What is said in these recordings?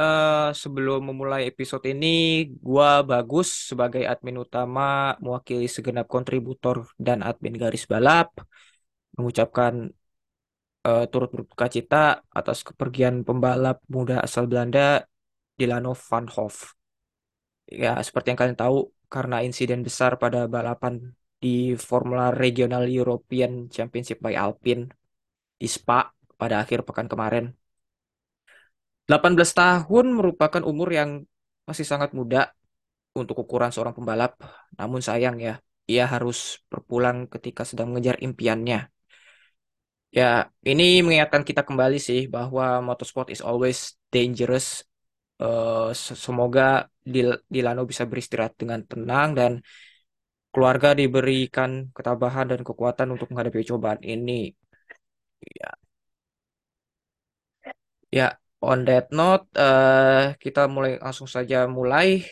Eh, sebelum memulai episode ini, gua Bagus sebagai admin utama mewakili segenap kontributor dan admin garis balap mengucapkan eh, turut berduka cita atas kepergian pembalap muda asal Belanda, Dilano Van Hoff. Ya, seperti yang kalian tahu, karena insiden besar pada balapan di Formula Regional European Championship by Alpine di Spa pada akhir pekan kemarin. 18 tahun merupakan umur yang masih sangat muda untuk ukuran seorang pembalap. Namun sayang ya, ia harus berpulang ketika sedang mengejar impiannya. Ya, ini mengingatkan kita kembali sih bahwa motorsport is always dangerous. Se- semoga Dil- Dilano bisa beristirahat dengan tenang dan keluarga diberikan ketabahan dan kekuatan untuk menghadapi cobaan ini. Ya, ya, on that note, eh, kita mulai langsung saja mulai.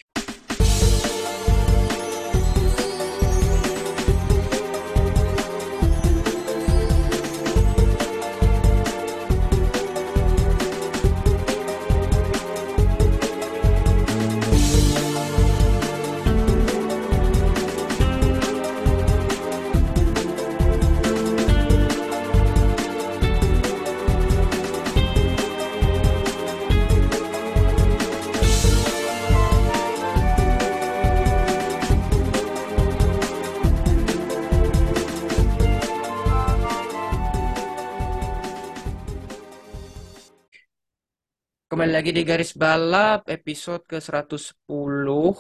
Kembali lagi di Garis Balap episode ke-110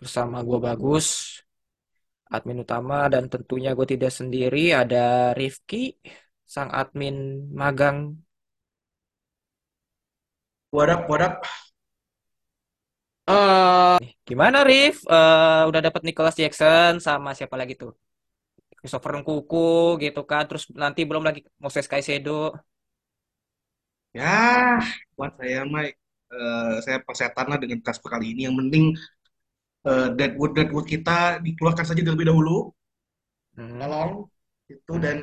bersama gue Bagus, admin utama dan tentunya gue tidak sendiri ada Rifki, sang admin magang. What up, what up? Eh, gimana Rif? Eh, udah dapat Nicholas Jackson sama siapa lagi tuh? Christopher Nkunku gitu kan. Terus nanti belum lagi Moses Caicedo. Ya, buat saya, Mike, eh, saya persetan lah dengan Kasper kali ini. Yang penting eh, Deadwood Deadwood kita dikeluarkan saja terlebih dahulu, Hmm. tolong itu Hmm. dan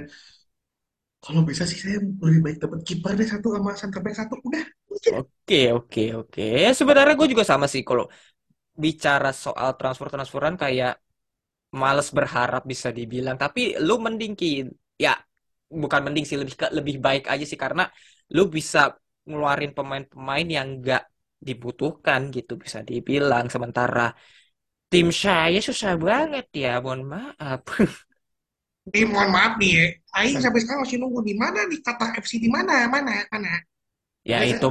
kalau bisa sih saya lebih baik dapat kiper deh satu sama center back satu udah. Oke, oke, oke. Sebenarnya gue juga sama sih kalau bicara soal transfer-transferan kayak males berharap bisa dibilang tapi lu mending Ki ya bukan mending sih lebih ke lebih baik aja sih. Karena lu bisa ngeluarin pemain-pemain yang gak dibutuhkan gitu bisa dibilang. Sementara tim saya susah banget ya mohon maaf. Nih, mohon maaf nih ya, Aing sampai sekarang masih nunggu di mana nih? Kata FC di mana? Mana? Mana. ya Glazer, itu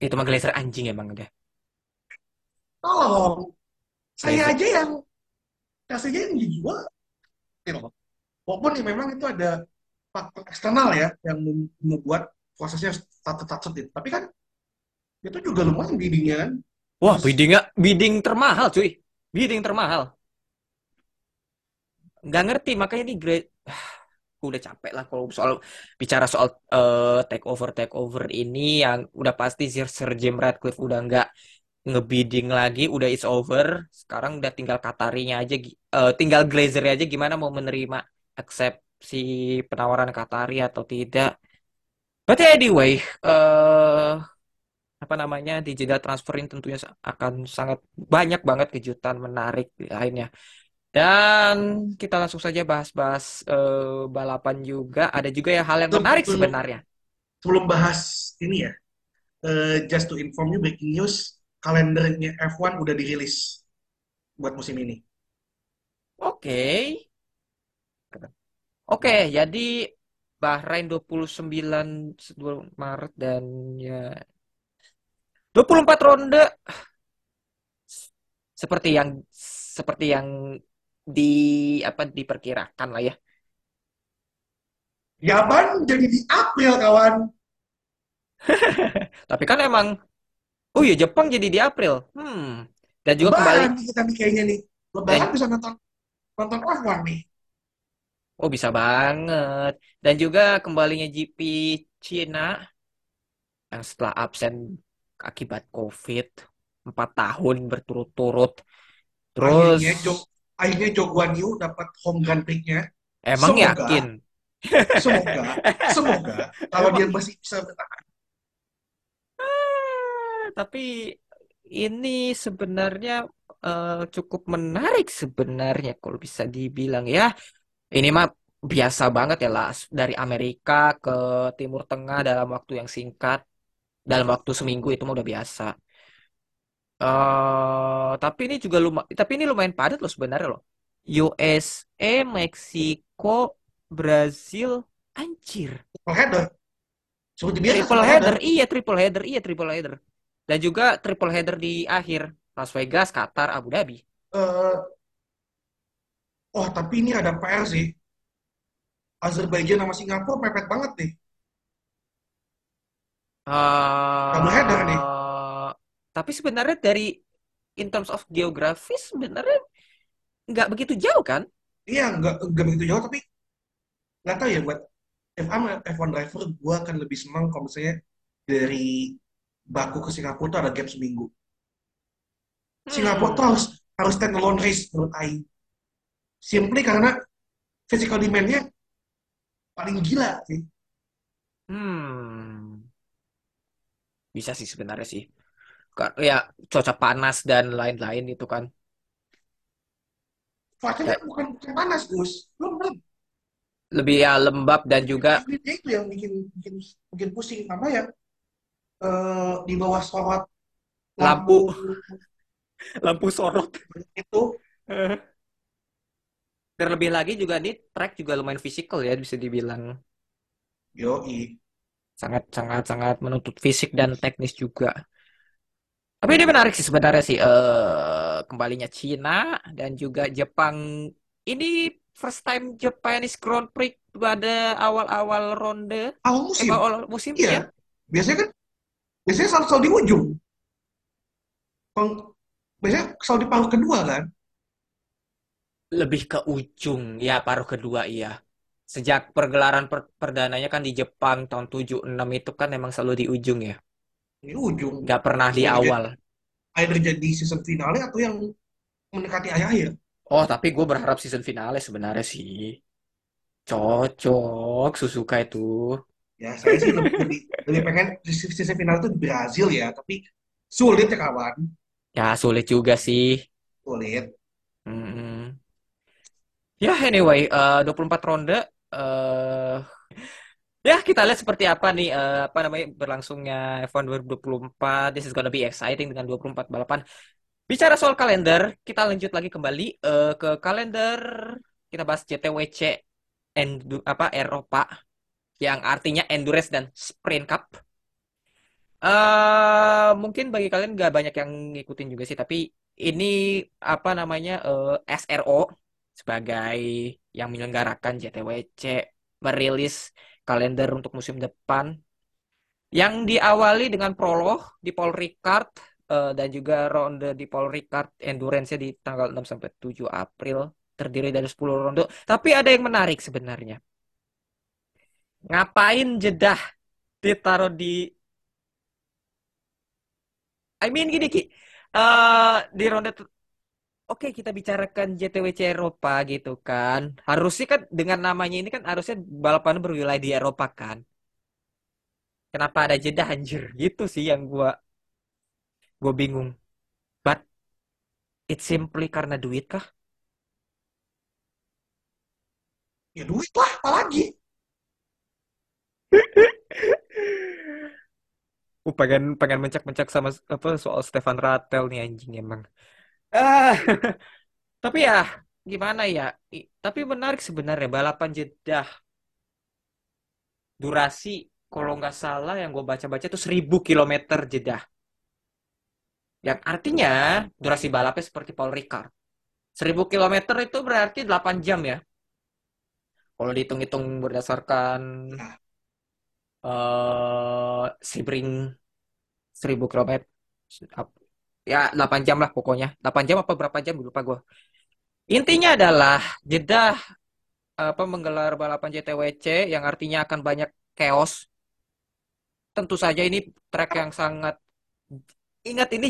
itu mah Glazer anjing emang udah tolong. Saya aja yang kasih aja yang dijual. Loh. Walaupun ya memang itu ada faktor eksternal ya yang mem- membuat prosesnya tatut-tatut itu. Tapi kan itu juga lumayan biddingnya kan. wah biddingnya bidding termahal cuy bidding termahal nggak ngerti makanya ini grade Aku udah capek lah kalau soal bicara soal eh, take over take over ini yang udah pasti Sir, Sir Jim Ratcliffe udah nggak ngebidding lagi udah it's over sekarang udah tinggal Qatarinya aja eh, tinggal Glazer aja gimana mau menerima accept si penawaran Qatari atau tidak but anyway eh apa namanya di jeda transfer ini tentunya akan sangat banyak banget kejutan menarik lainnya dan kita langsung saja bahas-bahas eh, balapan juga. Ada juga ya hal yang menarik sebelum sebenarnya. sebelum bahas ini ya, eh, just to inform you breaking news, kalendernya F1 udah dirilis buat musim ini. Oke. Oke, jadi Bahrain 29 Maret dan ya 24 ronde seperti yang seperti yang di apa diperkirakan lah ya. Yaman jadi di April kawan. Tapi kan emang oh iya Jepang jadi di April. Hmm. Dan juga kembali Lebaran nih kita nih kayaknya nih. Lebaran bisa nonton nonton F1 nih. Oh bisa banget. Dan juga kembalinya GP Cina yang setelah absen akibat COVID empat tahun berturut-turut. Terus Akhirnya Jok akhirnya Jok Guan Yu dapat home Grand Prix-nya. emang Semoga, yakin? semoga, semoga kalau Emang dia masih bisa bertahan. tapi ini sebenarnya eh, cukup menarik sebenarnya kalau bisa dibilang ya. Ini mah biasa banget ya lah dari Amerika ke Timur Tengah dalam waktu yang singkat, dalam waktu seminggu itu mah udah biasa. eh tapi ini juga lumayan, tapi ini lumayan padat loh sebenarnya loh. USA, Meksiko, Brazil, anjir. Triple header. Seperti biasa Triple header, header. iya triple header, iya triple header. Dan juga triple header di akhir. Las Vegas, Qatar, Abu Dhabi. Eh, oh, tapi ini ada PR sih. Azerbaijan sama Singapura mepet banget nih. Double header nih. eh tapi sebenarnya dari in terms of geografis sebenarnya nggak begitu jauh kan? Iya, nggak nggak begitu jauh, tapi nggak tahu ya buat F1 F1 driver, gue akan lebih senang kalau misalnya dari Baku ke Singapura tuh ada gap seminggu. Singapura tuh Hmm. harus harus standalone race menurut Aing. Simply karena physical demand-nya paling gila sih. Hmm. Bisa sih sebenarnya sih. Ya cuaca panas dan lain-lain itu kan. Cuacanya Ya, bukan panas, Gus. Belum. lebih ya lembab dan juga itu yang bikin bikin bikin pusing apa ya? Eh, di bawah sorot lampu lampu lampu sorot. itu, Terlebih lagi juga nih track juga lumayan fisikal ya bisa dibilang. yoi. sangat sangat sangat menuntut fisik dan teknis juga. Tapi ini menarik sih sebenarnya sih eh kembalinya Cina dan juga Jepang. Ini first time Japanese Grand Prix pada awal-awal ronde, Awal eh musim, awal musim iya. ya. Biasanya kan biasanya selalu, selalu di ujung. Peng- biasanya selalu di paruh kedua kan. Lebih ke ujung ya paruh kedua iya. Sejak pergelaran per- perdananya kan di Jepang tahun 76 itu kan emang selalu di ujung ya. Di ujung. Nggak pernah di jadi, awal. either jadi season finale atau yang mendekati akhir-akhir. Oh, tapi gue berharap season finale sebenarnya sih. Cocok Suzuka itu. Ya, saya sih lebih, lebih, lebih pengen season finale itu di Brazil ya, tapi sulit ya kawan. Ya sulit juga sih. Sulit. Mm-mm. Ya anyway, eh 24 ronde. eh ya kita lihat seperti apa nih eh, apa namanya berlangsungnya F1 2024. This is gonna be exciting dengan 24 balapan. Bicara soal kalender, kita lanjut lagi kembali eh, ke kalender. Kita bahas JTWC Endu- apa Eropa yang artinya Endurance dan Sprint Cup. eh mungkin bagi kalian nggak banyak yang ngikutin juga sih, tapi ini apa namanya eh, SRO sebagai yang menyelenggarakan JTWC merilis kalender untuk musim depan yang diawali dengan prolog di Paul Ricard eh, dan juga ronde di Paul Ricard Endurance di tanggal 6 sampai 7 April terdiri dari 10 ronde. Tapi ada yang menarik sebenarnya. Ngapain jedah ditaruh di I mean gini Ki. Eh di ronde Oke, kita bicarakan JTWC Eropa gitu kan. Harusnya kan dengan namanya ini kan harusnya balapan berwilayah di Eropa kan. Kenapa ada jeda anjir? Gitu sih yang gua gua bingung. But it's simply karena duit kah? Ya duit lah, apalagi. Aku pengen pengen mencak-mencak sama apa soal Stefan Rattel nih anjing emang. Ah, tapi ya gimana ya? Tapi menarik sebenarnya balapan Jeddah durasi kalau nggak salah yang gue baca-baca itu 1000 kilometer Jeddah. Yang artinya durasi balapnya seperti Paul Ricard. 1000 kilometer itu berarti 8 jam ya. Kalau dihitung-hitung berdasarkan eh Sebring 1000 kilometer ya 8 jam lah pokoknya. 8 jam apa berapa jam lupa gue. Intinya adalah Jeddah apa menggelar balapan JTWC yang artinya akan banyak chaos. Tentu saja ini track yang sangat ingat ini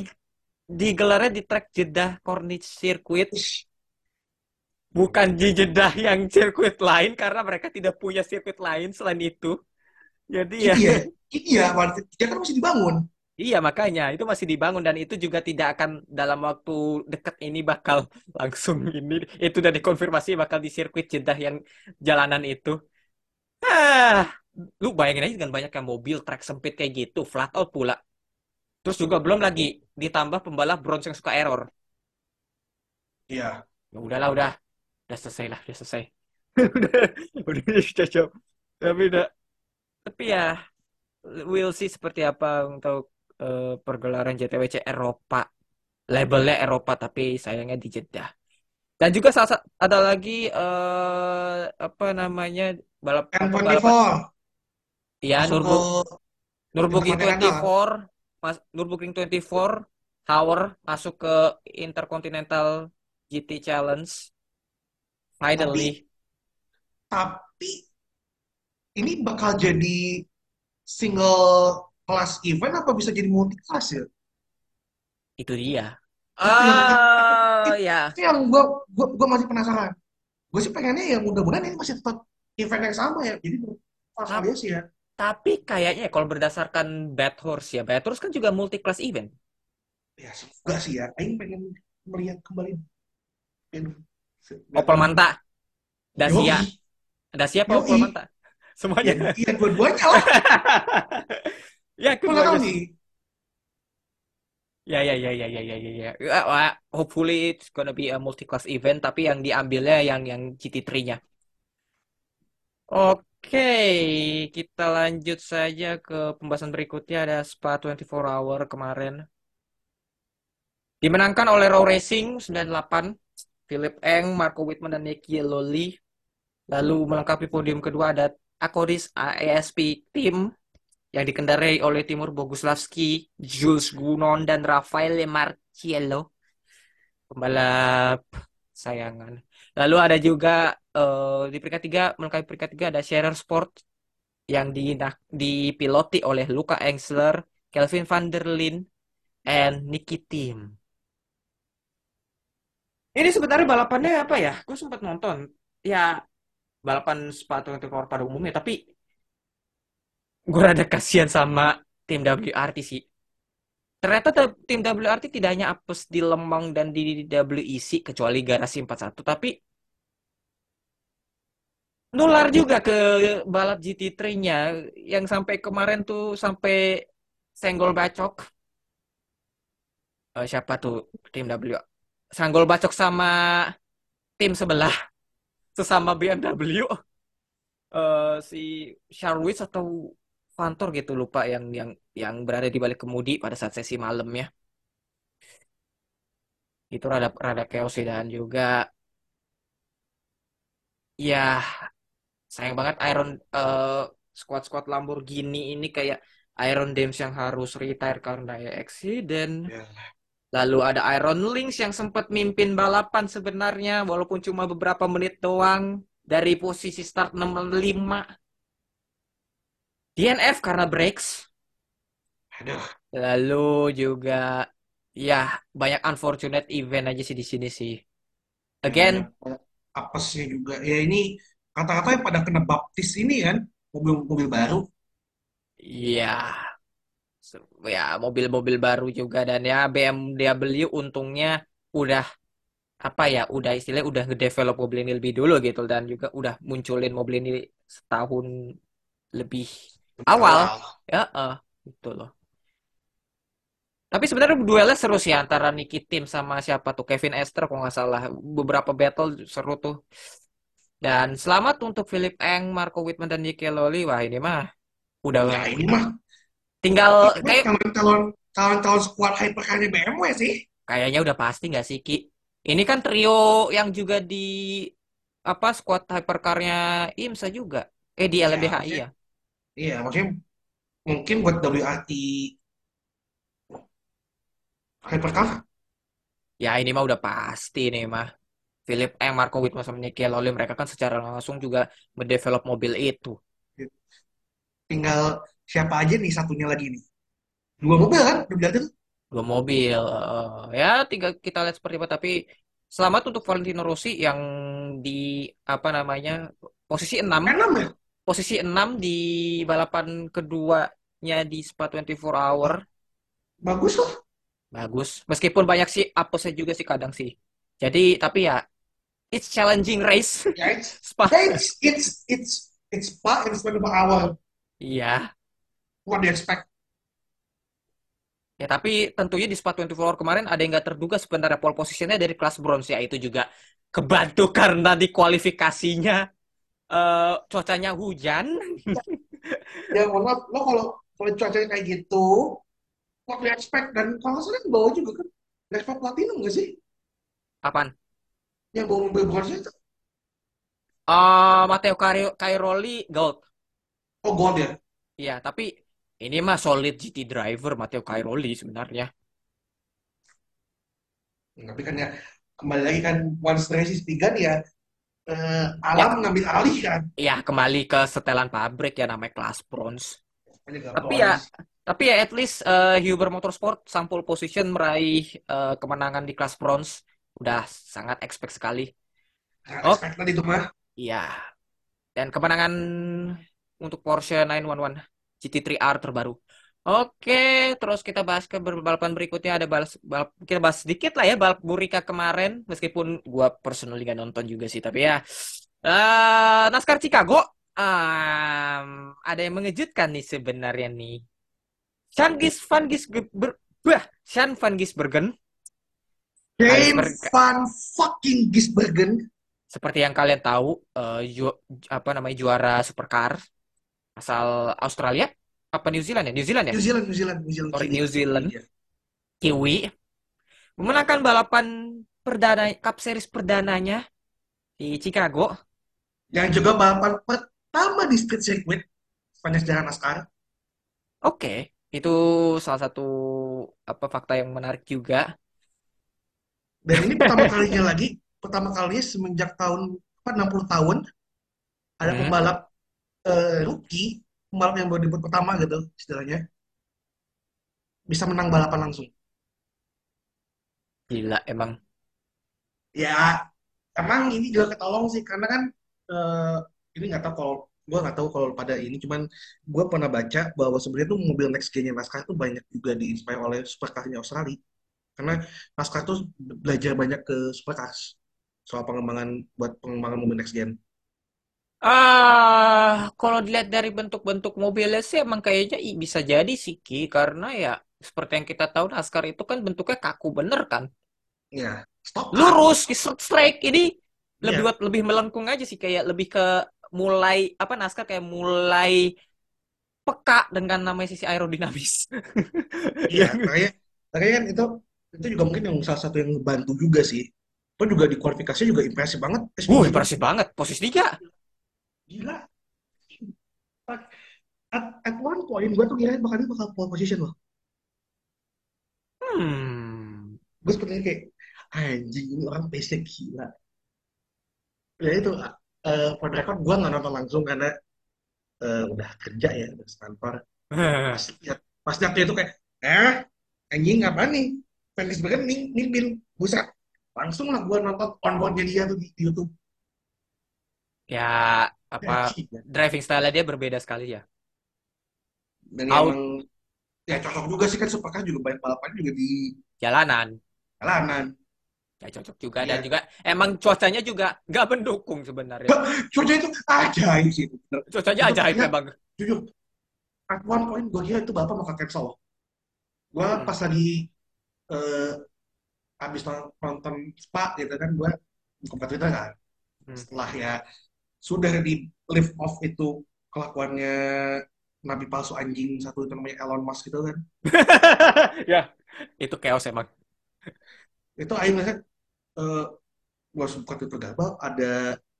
digelarnya di track Jeddah Corniche Circuit bukan di Jeddah yang sirkuit lain karena mereka tidak punya sirkuit lain selain itu. Jadi ya ini ya, ini ya, dia kan masih dibangun. Iya, makanya itu masih dibangun dan itu juga tidak akan dalam waktu dekat ini bakal langsung ini. Itu udah dikonfirmasi bakal di sirkuit Jeddah yang jalanan itu. Ah, lu bayangin aja dengan banyaknya mobil trek sempit kayak gitu, flat out pula. Terus juga belum lagi ditambah pembalap bronze yang suka error. Iya. Ya udahlah, udah, udah selesai lah, udah selesai. udah, udah cocok. Tapi udah, tapi ya we'll see seperti apa untuk eh, pergelaran JTWC Eropa. Labelnya Eropa tapi sayangnya di Jeddah. Dan juga salah sa- ada lagi eh, apa namanya balap apa balapan N24 ya masuk ke Nurbu Nürburgring Intercontinental kan? 24 mas Nürburgring 24 Tower masuk ke Intercontinental GT Challenge Tapi finally tapi ini bakal jadi single class event apa bisa jadi multi class ya? itu dia Itu yang ah itu, ya itu yang gua, gua gua masih penasaran. Gue sih pengennya ya mudah-mudahan ini masih tetap event yang sama ya. Jadi pas Tap- alias ya. tapi kayaknya kalau berdasarkan Bad Horse ya Bad Horse kan juga multi class event Ya semoga sih ya. Aing pengen melihat kembali Opel Manta Yoi, Dacia Dacia apa Opel. Manta Ya, semuanya ya dua-duanya lah. ya Gue nggak tahu nih. Ya, ya, ya, ya, ya, ya, ya, ya. Ya, hopefully it's gonna be a multi-class event, tapi yang diambilnya yang yang GT3-nya. Oke, kita lanjut saja ke pembahasan berikutnya. Ada Spa 24 Hour kemarin. Dimenangkan oleh Raw Racing 98, Philip Eng, Marco Whitman, dan Nicky Loli. Lalu melengkapi podium kedua ada Akodis AESP Team yang dikendarai oleh Timur Boguslavski, Jules Gunon, dan Rafael Marciello, pembalap sayangan. Lalu ada juga eh, di peringkat tiga, melengkapi peringkat tiga ada Scherer Sport yang di, dipiloti oleh Luca Engsler, Kelvin van der Linde, and Nicky Tim. Ini sebenarnya balapannya apa ya? Gue sempat nonton. Ya, balapan sepatu pada umumnya, tapi gue rada kasihan sama tim WRT sih. Ternyata te- tim WRT tidak hanya apes di Lemang dan di WEC kecuali garasi 41 tapi nular juga ke balap GT3-nya yang sampai kemarin tuh sampai senggol bacok. Eh, siapa tuh tim W? Senggol bacok sama tim sebelah sesama BMW. Eh, si Charles atau kantor gitu lupa yang yang yang berada di balik kemudi pada saat sesi malam ya. Itu rada rada chaos sih dan juga ya sayang banget Iron eh, uh, squad squad Lamborghini ini kayak Iron Dames yang harus retire karena ya accident. Ya. Lalu ada Iron Links yang sempat mimpin balapan sebenarnya, walaupun cuma beberapa menit doang dari posisi start 65 DNF karena breaks. Aduh. Lalu juga ya banyak unfortunate event aja sih di sini sih. Again. Iya, iya. Apa sih juga ya ini kata-kata yang pada kena baptis ini kan mobil-mobil baru. Iya. Ya mobil-mobil baru juga dan ya BMW untungnya udah apa ya udah istilahnya udah ngedevelop mobil ini lebih dulu gitu dan juga udah munculin mobil ini setahun lebih awal ya eh, gitu loh. Tapi sebenarnya duelnya seru sih antara Nicky Tim sama siapa tuh Kevin Esther kalau nggak salah. Beberapa battle seru tuh. Dan selamat untuk Philip Eng, Marco Whitman dan Nicky Loli. Wah ini mah udah Ya ini mah tinggal ini kayak calon-calon calon-calon squad hypercar-nya BMW sih. kayaknya udah pasti nggak sih Ki? Ini kan trio yang juga di apa squad hypercar-nya IMSA juga. Eh di Ya, LMDHI maksudnya, ya. Iya, maksudnya mungkin buat WRT hypercar. Ya ini mah udah pasti nih mah. Philip Eng, Marco Whitman sama Nicky mereka kan secara langsung juga mendevelop mobil itu. Tinggal siapa aja nih satunya lagi nih. Dua mobil kan WRT tuh. dua mobil Eh, ya tinggal kita lihat seperti apa tapi selamat untuk Valentino Rossi yang di apa namanya posisi 6 Enam ya? Posisi 6 di balapan keduanya di Spa 24 Hour bagus lah Bagus. Meskipun banyak sih apesnya juga sih kadang sih. Jadi tapi ya it's challenging race. ya it's Spa. ya it's it's it's it's Spa in 24 hour Iya. what do you expect Ya tapi tentunya di Spa 24 Hour kemarin ada yang nggak terduga sebenarnya pole positionnya dari kelas bronze ya itu juga kebantu karena di kualifikasinya eh, cuacanya hujan. ya mohon maaf lo kalau kalau cuacanya kayak gitu you expect dan kalau nggak salah bawa juga kan Vespa Platinum nggak sih Apaan? yang bawa mobil bronze itu Eh Matteo Cairoli gold. oh gold ya Iya, tapi ini mah solid GT driver Matteo Cairoli sebenarnya. tapi kan ya kembali lagi kan once race is begun ya eh, Ya, alam ngambil alih kan ya kembali ke setelan pabrik ya namanya kelas bronze. Tapi ya, tapi ya at least eh, Huber Motorsport sang pole position meraih eh, kemenangan di kelas bronze udah sangat expect sekali. Oh, expect tadi itu mah iya. Dan kemenangan untuk Porsche 911 GT3R terbaru. Oke, terus kita bahas ke balapan berikutnya. Ada balas, balap, kita bahas sedikit lah ya balap Burika kemarin. Meskipun gua personally gak nonton juga sih tapi ya. Eh NASCAR Chicago. Em, ada yang mengejutkan nih sebenarnya nih. Sean Gis Van Gisber, bah, Sean Van Gisbergen. Berg- Van fucking Gisbergen. Seperti yang kalian tahu eh, ju- apa namanya juara supercar asal Australia apa New Zealand ya? New Zealand ya? New Zealand New Zealand New Zealand. Sorry Kiwi. New Zealand. Iya. Kiwi. Memenangkan balapan perdana Cup Series perdananya di Chicago. Yang juga balapan pertama di street circuit sepanjang sejarah NASCAR. Oke itu salah satu apa fakta yang menarik juga. Dan ini pertama kalinya lagi pertama kalinya semenjak tahun apa 60 tahun ada Hmm, pembalap eh, rookie pembalap yang baru debut pertama gitu istilahnya. Bisa menang balapan langsung. Gila emang. Ya emang ini juga ketolong sih karena kan eh, ini nggak tahu kalau gue nggak tahu kalau pada ini cuman gue pernah baca bahwa sebenarnya tuh mobil next gen-nya NASCAR tuh banyak juga diinspire oleh supercar-nya Australia. Karena NASCAR tuh belajar banyak ke supercars soal pengembangan buat pengembangan mobil next gen ah kalau dilihat dari bentuk-bentuk mobilnya sih emang kayaknya i- bisa jadi sih Ki karena ya seperti yang kita tahu NASCAR itu kan bentuknya kaku bener kan ya stock car lurus straight ini lebih Iya, buat lebih melengkung aja sih kayak lebih ke mulai apa NASCAR kayak mulai peka dengan namanya sisi aerodinamis. iya, makanya, makanya kan itu itu juga mungkin yang salah satu yang membantu juga sih. Itu juga di kualifikasi juga impresif banget SPG-nya. impresif banget. Posisi tiga. Gila. At, at, one point gue tuh kira bakal dia bakal pole position loh. Hmm. Gue sepertinya kayak anjing ini orang pace-nya gila. Ya itu eh for the record gue nggak nonton langsung karena eh, udah kerja ya, udah kantor. Pas lihat pas lihat itu kayak eh anjing apa nih? Felix Bergen nih nimpin buset. Langsung lah gue nonton onboardnya dia tuh di, YouTube. Ya, apa driving style dia berbeda sekali ya. Dan Out emang ya cocok juga sih kan supercar juga banyak balapan juga di jalanan. jalanan. Ya cocok juga dan Iya. juga emang cuacanya juga nggak mendukung sebenarnya. Cuaca itu ajaib sih. Cuacanya Itu ajaib memang. jujur at one point gue kira itu bapak bakal cancel loh. Gue Hmm. pas lagi eh, habis nonton, nonton Spa gitu kan gue buka Twitter kan. Hmm. Setelah ya sudah di lift off itu kelakuannya nabi palsu anjing satu itu namanya Elon Musk gitu kan. Ya, itu chaos emang. Itu akhirnya kan eh gue buka Twitter gabal ada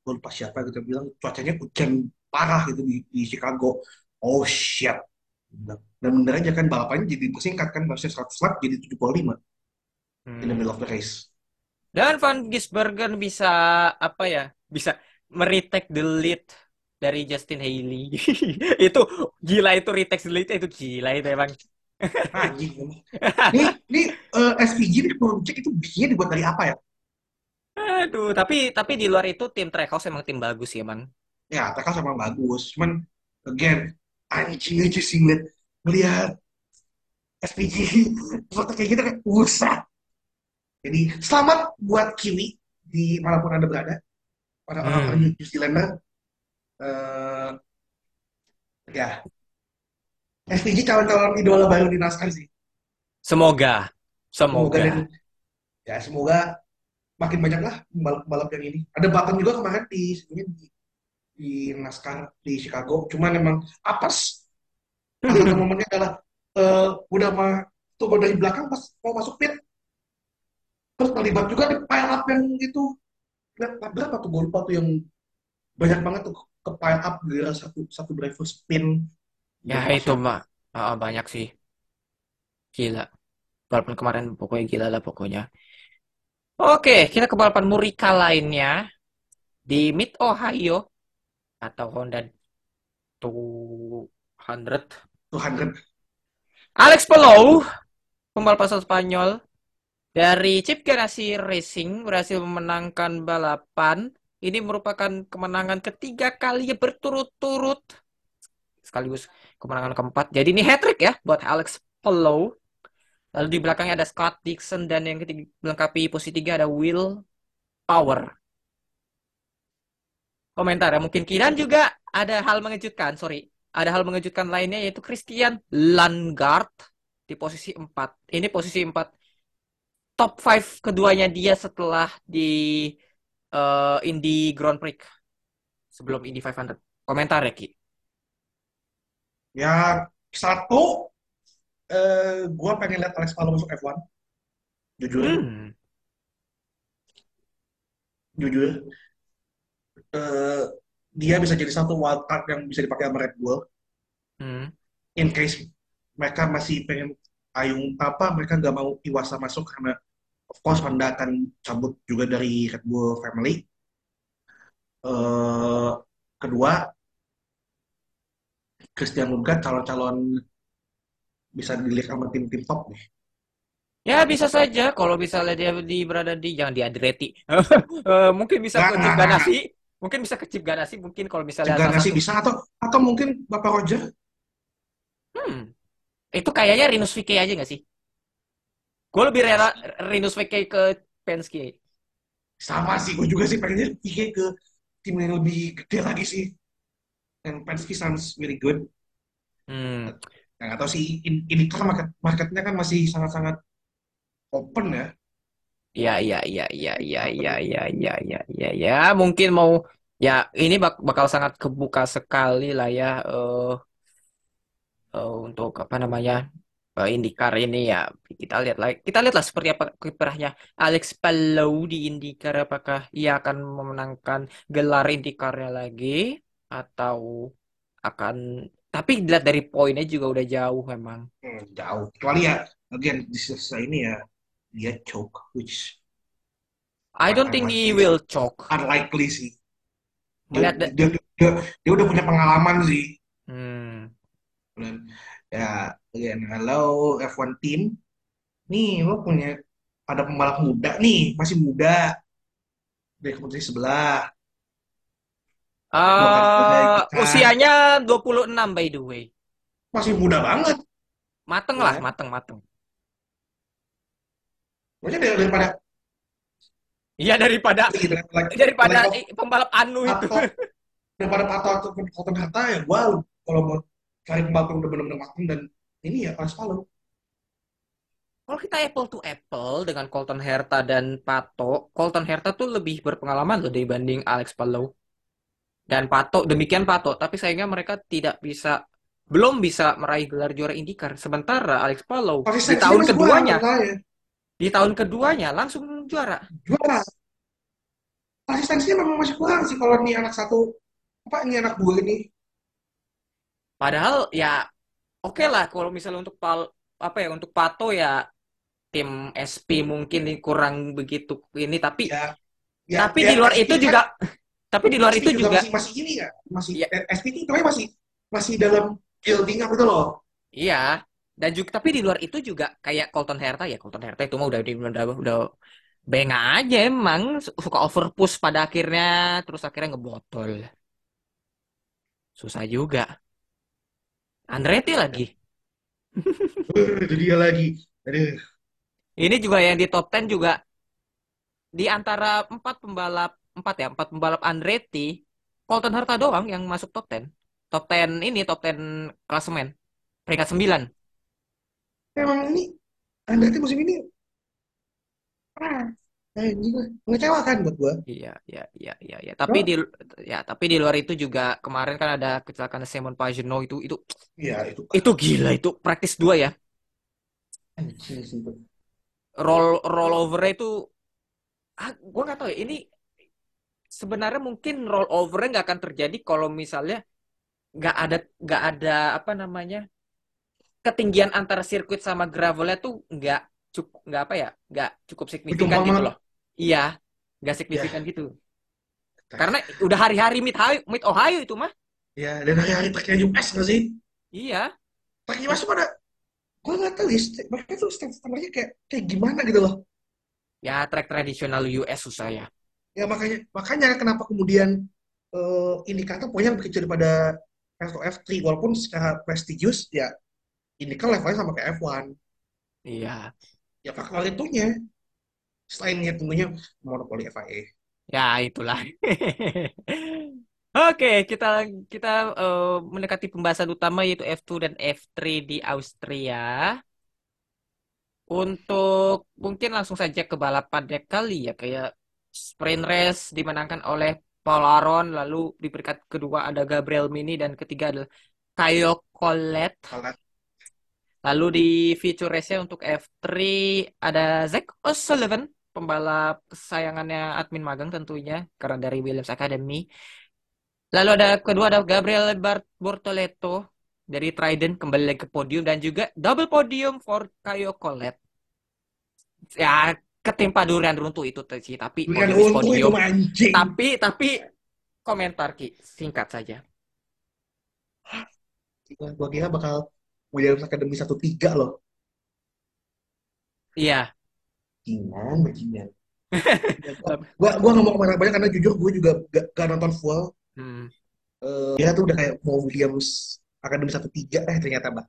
gue lupa siapa gitu bilang cuacanya hujan parah gitu di, di Chicago. Oh shit. Dan bener aja kan balapannya jadi bersingkat kan harusnya 100 lap jadi 75 in the middle Hmm. of the race. Dan Van Gisbergen bisa apa ya? Bisa meretake the lead dari Justin Haley. itu gila itu retake the lead itu gila itu emang. Emang. Nih, nih eh, nih perlu cek itu bikinnya dibuat dari apa ya? Aduh, tapi tapi di luar itu tim Trackhouse emang tim bagus sih emang. Ya, mereka sama bagus. Cuman again, anjing aja sih ngeliat ngeliat SPG foto kayak gitu kan usah jadi selamat buat Kiwi di mana pun anda berada Hmm. orang-orang New Zealander eh ya. SPG calon-calon idola baru di NASCAR sih. Semoga, semoga dan semoga. ya semoga makin banyak lah pembalap-pembalap yang ini. Ada bahkan juga kemarin di di, di NASCAR di Chicago. Cuman emang apes satu momennya adalah eh, udah mah tunggu dari belakang pas mau masuk pit. Terus terlibat juga di pile up yang itu berapa, berapa tuh gue lupa tuh yang banyak banget tuh ke pile up gara satu satu driver spin. Ya itu mah ah, banyak sih, gila. Walaupun kemarin pokoknya gila lah pokoknya. Oke, kita ke balapan Murika lainnya. Di Mid Ohio atau Honda 200. Tuhan kan Alex Palou, pembalap asal Spanyol dari Chip Ganassi Racing berhasil memenangkan balapan. Ini merupakan kemenangan ketiga kalinya berturut-turut sekaligus kemenangan keempat. Jadi ini hat trick ya buat Alex Palou. Lalu di belakangnya ada Scott Dixon dan yang ketiga melengkapi posisi tiga ada Will Power. Komentar ya mungkin Kidan juga ada hal mengejutkan, sorry. Ada hal mengejutkan lainnya yaitu Christian Landgaard di posisi 4. Ini posisi 4 top 5 keduanya dia setelah di eh, Indy Grand Prix sebelum Indy 500. Komentar ya Ki. ya satu eh, gue pengen lihat Alex Palou masuk F1 jujur Hmm. jujur eh, dia bisa jadi satu wildcard yang bisa dipakai sama Red Bull Hmm. in case mereka masih pengen ayung apa mereka nggak mau Iwasa masuk karena of course Honda akan cabut juga dari Red Bull family eh kedua Christian Lundgaard calon-calon bisa dilihat sama tim-tim top nih Ya bisa saja kalau misalnya dia di berada di jangan di Andretti. Eh, mungkin bisa nggak ke nggak Ganassi. Mungkin bisa ke Chip Ganassi mungkin kalau misalnya Cegah salah nasi satu. bisa atau atau mungkin Bapak Roger Hmm. Itu kayaknya Rinus VK aja nggak sih? Gue lebih rela Rinus VK ke Penske. sama sih gue juga sih pengennya Pique ke tim yang lebih gede lagi sih and Penske sounds really good Hmm. Nah, nggak tahu sih in- ini kan market marketnya kan masih sangat-sangat open ya. Ya, ya, ya, ya, ya, ya, ya, ya, ya, ya, ya. Mungkin mau ya ini bak- bakal sangat kebuka sekali lah ya eh eh, untuk apa namanya eh, IndyCar ini ya kita lihat lah kita lihatlah seperti apa kiprahnya Alex Palou di IndyCar apakah ia akan memenangkan gelar IndyCar-nya lagi atau akan tapi dilihat dari poinnya juga udah jauh memang. Hmm, jauh. Kecuali ya, again, di sisa ini ya, dia choke, which I don't think he will choke. unlikely sih. Dia, dia, dia, dia udah punya pengalaman sih. hmm. Dan, ya, again, hello F1 team. Nih, lo punya, ada pembalap muda nih, masih muda. Dari kompetisi sebelah. IndyCar. usianya 26 by the way. Masih muda banget. Mateng Ya lah, mateng, mateng. Maksudnya dari- daripada, Iya daripada daripada, pembalap anu itu. Daripada Pato atau Colton Herta ya gue kalau mau cari pembalap yang udah benar-benar matang dan ini ya Alex Palou. Kalau kita apple to apple dengan Colton Herta dan Pato, Colton Herta tuh lebih berpengalaman loh dibanding Alex Palou. Dan Pato, demikian Pato, tapi sayangnya mereka tidak bisa belum bisa meraih gelar juara IndyCar. Sementara Alex Palou di tahun keduanya, masalahnya. di tahun keduanya langsung juara. Juara. Konsistensinya memang masih kurang sih kalau ini anak satu apa ini anak dua ini. Padahal ya oke lah kalau misalnya untuk pal apa ya untuk Pato ya tim SP mungkin kurang begitu ini tapi Ya, ya, tapi ya di luar SP itu kan juga tapi di luar SP itu juga juga masih masih ini ya, masih ya. SP itu masih masih dalam building up itu loh. iya dan juga tapi di luar itu juga kayak Colton Herta ya Colton Herta itu mah udah udah udah benga aja emang suka overpush pada akhirnya terus akhirnya ngebotol. Susah juga Andretti lagi itu dia lagi. Aduh, Ini juga yang di top 10 juga di antara empat pembalap empat ya empat pembalap Andretti, Colton Herta doang yang masuk top 10. Top 10 ini top 10 klasemen peringkat 9. emang ini Andretti musim ini ah. Mengecewakan buat gua. Iya, iya, iya, iya, iya. Tapi Cuma, di ya, tapi di luar itu juga kemarin kan ada kecelakaan Simon Pagenaud itu itu ya itu itu gila itu praktis dua ya. Roll rollover itu ah, gua nggak tahu ya. Ini sebenarnya mungkin rollover nggak akan terjadi kalau misalnya nggak ada nggak ada apa namanya ketinggian antara sirkuit sama gravelnya tuh nggak cukup nggak apa ya nggak cukup signifikan gitu loh. Iya, nggak signifikan gitu. Karena udah hari-hari mid Ohio, mid Ohio itu mah. ya dan hari-hari terakhir US nggak sih? Iya. Terakhir US pada gue nggak tahu ya, mereka tuh stand standarnya kayak kayak gimana gitu loh. Ya, track tradisional US susah ya. Ya makanya makanya kenapa kemudian eh, ini kata pokoknya lebih kecil daripada F2 F3 walaupun secara prestigious ya ini kan levelnya sama kayak F1. Iya. Ya faktor itunya selainnya tentunya monopoli FIA. Ya, itulah. Oke, kita kita eh, mendekati pembahasan utama yaitu F2 dan F3 di Austria. Untuk mungkin langsung saja ke balapannya kali ya, kayak sprint race dimenangkan oleh Paul Aron, lalu di peringkat kedua ada Gabriel Mini dan ketiga adalah Caio Collet. Kalau Lalu di feature race-nya untuk F3 ada Zach O'Sullivan, pembalap kesayangannya admin magang tentunya, karena dari Williams Academy. Lalu ada kedua ada Gabriel Bart Bortoleto dari Trident kembali lagi ke podium dan juga double podium for Caio Collet. Ya ketimpa durian runtuh itu sih, tapi dengan podium itu podium. mancing. Tapi tapi komentar Ki, singkat saja. Gue kira bakal Williams Academy satu tiga loh. Iya. Bajingan, bajingan. Gua gua nggak mau ke mana banyak karena jujur gue juga gak, gak nonton full. Hmm. Eh, dia tuh udah kayak mau Williams Academy satu tiga eh ternyata bah.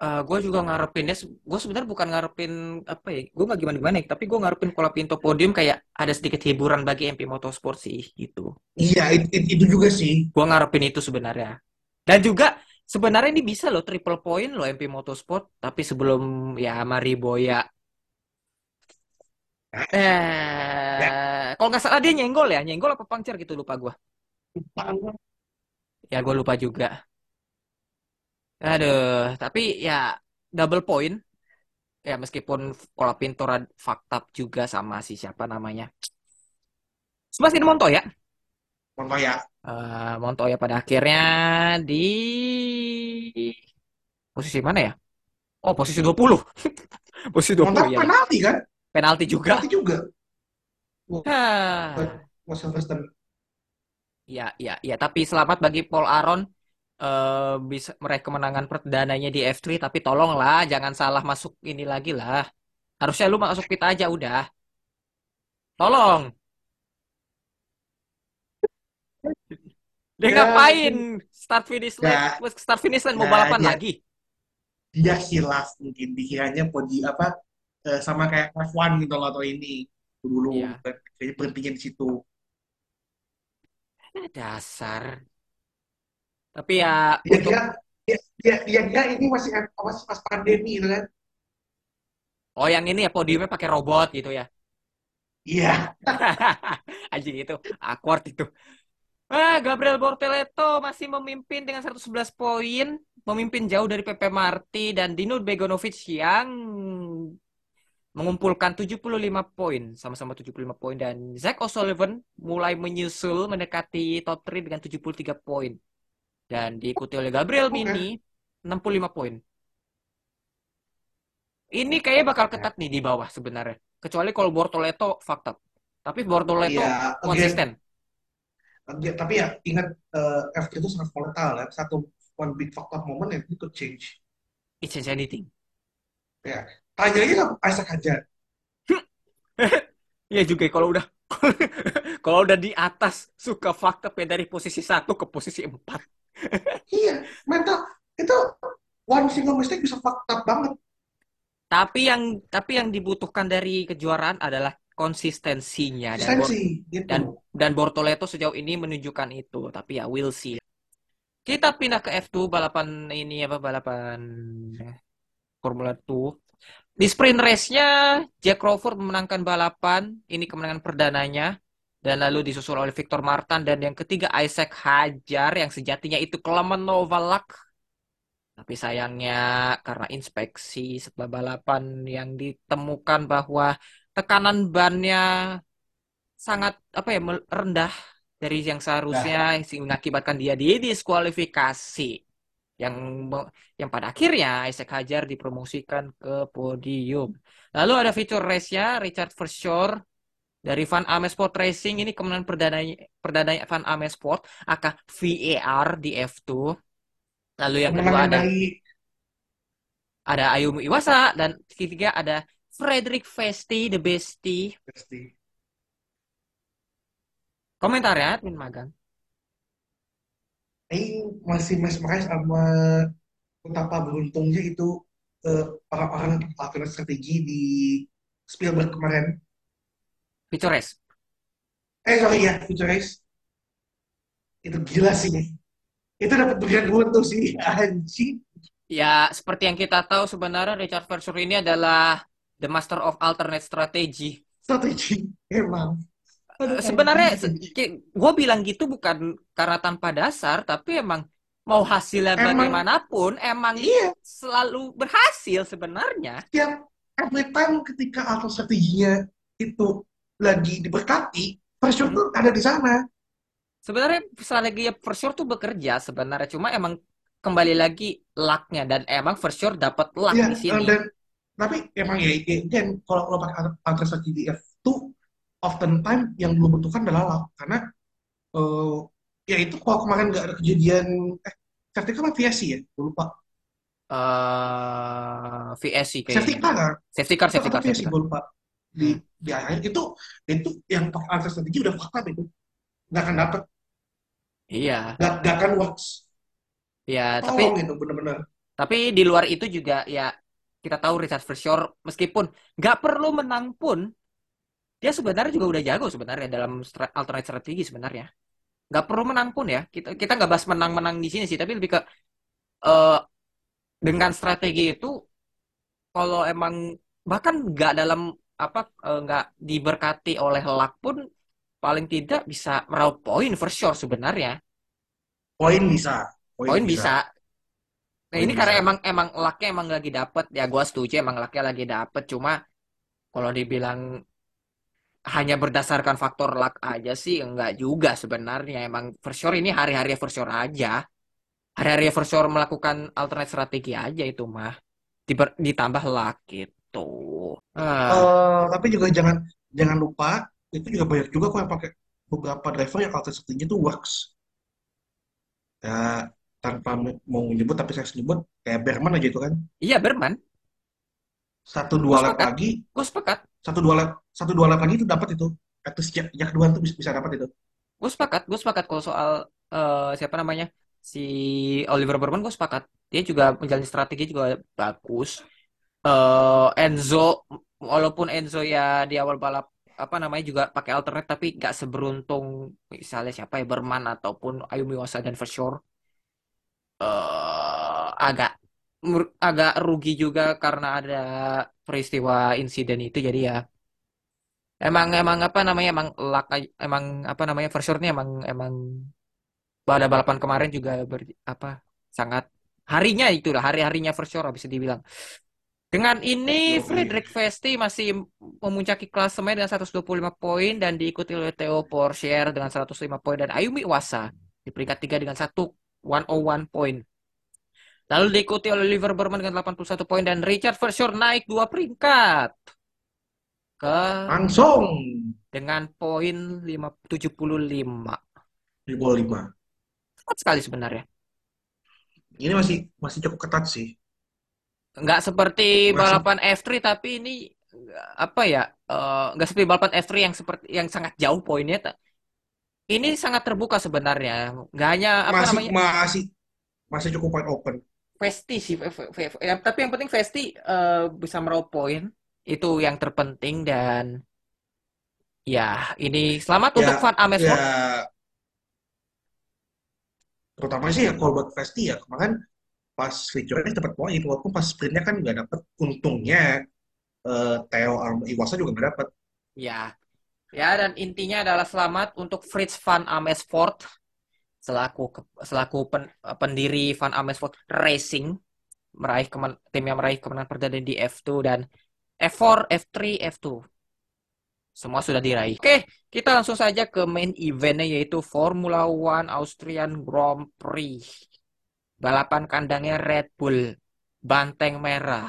Ah, gue juga ngarepinnya, gue sebenarnya bukan ngarepin apa ya, gue nggak gimana gimana, tapi gue ngarepin kalau Pinto podium kayak ada sedikit hiburan bagi MP Motorsport sih gitu. iya it- it- itu juga sih. Gue ngarepin itu sebenarnya. Dan juga sebenarnya ini bisa loh triple point loh MP Motorsport, tapi sebelum ya Mari Boya, ya, eh kalau nggak salah dia nyenggol ya, nyenggol apa puncture gitu lupa gue. Ya gue lupa juga. Aduh, tapi ya double point. Ya meskipun rad- fucked up juga sama si siapa namanya. Sebastian Montoya. Montoya. Eh Montoya pada akhirnya di posisi mana ya? Oh, posisi 20. Posisi 20 Montoya ya. penalti kan? Penalti juga. Penalti juga. Buat Sylvester. Ya, ya, ya. Tapi selamat bagi Paul Aron eh bisa meraih kemenangan perdananya di F3. Tapi tolonglah, jangan salah masuk ini lagi lah. Harusnya lu masuk pit aja udah. Tolong. Dia Ya, ngapain? Start finish line, ya, start finish line mau ya balapan dia lagi. dia hilaf mungkin dikiranya podi apa eh, sama kayak F1 gitu loh atau ini dulu Iya. kayaknya berhentinya di situ. Dasar. Tapi ya Dia untuk kira dia dia, dia ini masih masih pas pandemi gitu kan. oh yang ini ya podiumnya pakai robot gitu ya. Iya, Anjing itu awkward itu. Ah, Gabriel Bortoleto masih memimpin dengan 111 poin, memimpin jauh dari PP Marti dan Dino Begonovic yang mengumpulkan 75 poin, sama-sama 75 poin dan Zach O'Sullivan mulai menyusul mendekati top 3 dengan 73 poin dan diikuti oleh Gabriel oke. Mini 65 poin. Ini kayaknya bakal ketat nih di bawah sebenarnya. Kecuali kalau Bortoleto fucked up. Tapi Bortoleto Iya, again, konsisten. again, tapi ya ingat eh, F3 itu sangat volatile ya. Satu one big factor moment yang itu could change. It's change anything. Ya, tanya aja sama Isaac Hajar. Iya juga ya, kalau udah kalau udah di atas suka fucked up ya dari posisi satu ke posisi empat. Iya, mental itu one single mistake bisa fucked up banget. Tapi yang tapi yang dibutuhkan dari kejuaraan adalah konsistensinya dan Konsistensi gitu. dan dan Bortoleto sejauh ini menunjukkan itu. Tapi ya we'll see. Kita pindah ke F2 balapan ini apa balapan Formula 2. Di sprint race-nya Jack Crawford memenangkan balapan, ini kemenangan perdananya dan lalu disusul oleh Victor Martin dan yang ketiga Isaac Hajar yang sejatinya itu Clement Novalak. Tapi sayangnya karena inspeksi setelah balapan yang ditemukan bahwa tekanan bannya sangat apa ya rendah dari yang seharusnya sehingga mengakibatkan dia didiskualifikasi yang yang pada akhirnya Isaac Hajar dipromosikan ke podium. Lalu ada fitur race-nya Richard Verschoor dari Van Amersfoort Racing ini kemenangan perdana perdana Van Amersfoort aka VAR di F2. Lalu yang kedua ada dari ada Ayumi Iwasa dan ketiga ada Frederick Vesti the Bestie. pasti. Komentarnya Admin Magang. Ini masih mesmerize sama betapa beruntungnya itu eh, orang-orang lakukan strategi di Spielberg kemarin. Race. Eh sorry ya, Race. Itu gila sih. Itu dapat bagian untung sih, anjing. Ya, seperti yang kita tahu sebenarnya Richard Verschoor ini adalah the master of alternate strategy. Strategi, emang. Aduh, Sebenarnya anjing. gue bilang gitu bukan karena tanpa dasar, tapi emang mau hasilnya Emang- bagaimanapun, emang Iya, selalu berhasil sebenarnya. setiap every time ketika alter strateginya itu lagi diberkati, pressure Hmm. tuh ada di sana. Sebenarnya strategi Verschoor tuh bekerja sebenarnya, cuma emang kembali lagi lucknya dan emang Verschoor dapat luck Iya, di sini. dan tapi emang ya, ya again, kalau kalau pakai strategi di F2, often time yang belum membutuhkan adalah. Karena eh ya itu kalau kemarin nggak ada kejadian, eh, safety car apa VSC ya? Gue lupa. eh VSC Safety kayaknya. car kan? Safety car, safety car, VSC, safety gue lupa. Di, Hmm. di akhir itu, itu yang pakai strategi udah fakta itu. Nggak akan dapet, Iya, nggak, nggak akan works. ya, tapi Tolong itu bener-bener. tapi di luar itu juga ya kita tahu Richard Verschoor meskipun nggak perlu menang pun dia sebenarnya juga udah jago sebenarnya dalam alternate strategi sebenarnya. Nggak perlu menang pun ya. Kita kita nggak bahas menang-menang di sini sih, tapi lebih ke eh, dengan strategi itu kalau emang bahkan nggak dalam apa eh, nggak diberkati oleh luck pun paling tidak bisa meraup poin for sure sebenarnya. Poin bisa. Poin bisa. Nah, ini karena emang emang lucknya emang lagi dapet. Ya gua setuju emang lucknya lagi dapet. Cuma kalau dibilang hanya berdasarkan faktor luck aja sih enggak juga sebenarnya. Emang for sure ini hari-hari for sure aja. Hari-hari for sure melakukan alternate strategi aja itu mah. Diber- ditambah luck gitu. Ah, Eh, tapi juga jangan jangan lupa itu juga banyak juga kok yang pakai beberapa driver yang alter strategi itu works. Ya tanpa mau menyebut tapi saya sebut kayak Berman aja itu kan. Iya Berman. Satu dua lap lagi. Gue sepakat. Satu dua lap satu dua lap lagi itu dapat itu. Atau sejak sejak kedua tuh bisa, bisa dapat itu. Gue sepakat gue sepakat kalau soal eh, siapa namanya si Oliver Berman gue sepakat. Dia juga menjalani strategi juga bagus. Eh Enzo walaupun Enzo ya di awal balap apa namanya juga pakai alternate tapi nggak seberuntung misalnya siapa ya Berman ataupun Ayumi Wasa dan Verschoor eh agak agak rugi juga karena ada peristiwa insiden itu. Jadi ya emang emang apa namanya emang luck emang apa namanya Verschoor ini emang emang pada balapan kemarin juga ber, apa sangat harinya itulah hari-harinya Verschoor bisa dibilang. Dengan ini. Frederick Vesti masih memuncaki klasemen dengan 125 poin dan diikuti oleh Theo Pourchaire dengan 105 poin dan Ayumi Iwasa di peringkat 3 dengan 1 101 poin. Lalu diikuti oleh Oliver Berman dengan 81 poin dan Richard Verschoor naik dua peringkat ke langsung dengan poin 5 75. di bawah Cepat sekali sebenarnya. ini masih masih cukup ketat sih Nggak seperti Masih- balapan F3 tapi ini apa ya? eh, nggak seperti balapan F3 yang seperti yang sangat jauh poinnya. ta- Ini sangat terbuka sebenarnya. Nggak hanya apa masih namanya? masih masih cukup wide open Vesti sih, ya, tapi yang penting Vesti eh, bisa meraup poin itu yang terpenting dan ya ini selamat untuk Ya, Van ya Amersfoort. terutama sih ya kalau buat Vesti ya kemarin pas feature-nya dapat poin walaupun pas sprintnya kan nggak dapet untungnya eh, Theo Arm Iwasa juga nggak dapet Ya, ya dan intinya adalah selamat untuk Fritz Van Amersfoort selaku selaku pen- pendiri Van Amersfoort Racing meraih kemen, tim yang meraih kemenangan perdana di F2 dan F4, F3, F2 semua sudah diraih. Oke, kita langsung saja ke main eventnya yaitu Formula One Austrian Grand Prix. Balapan kandangnya Red Bull, Banteng Merah.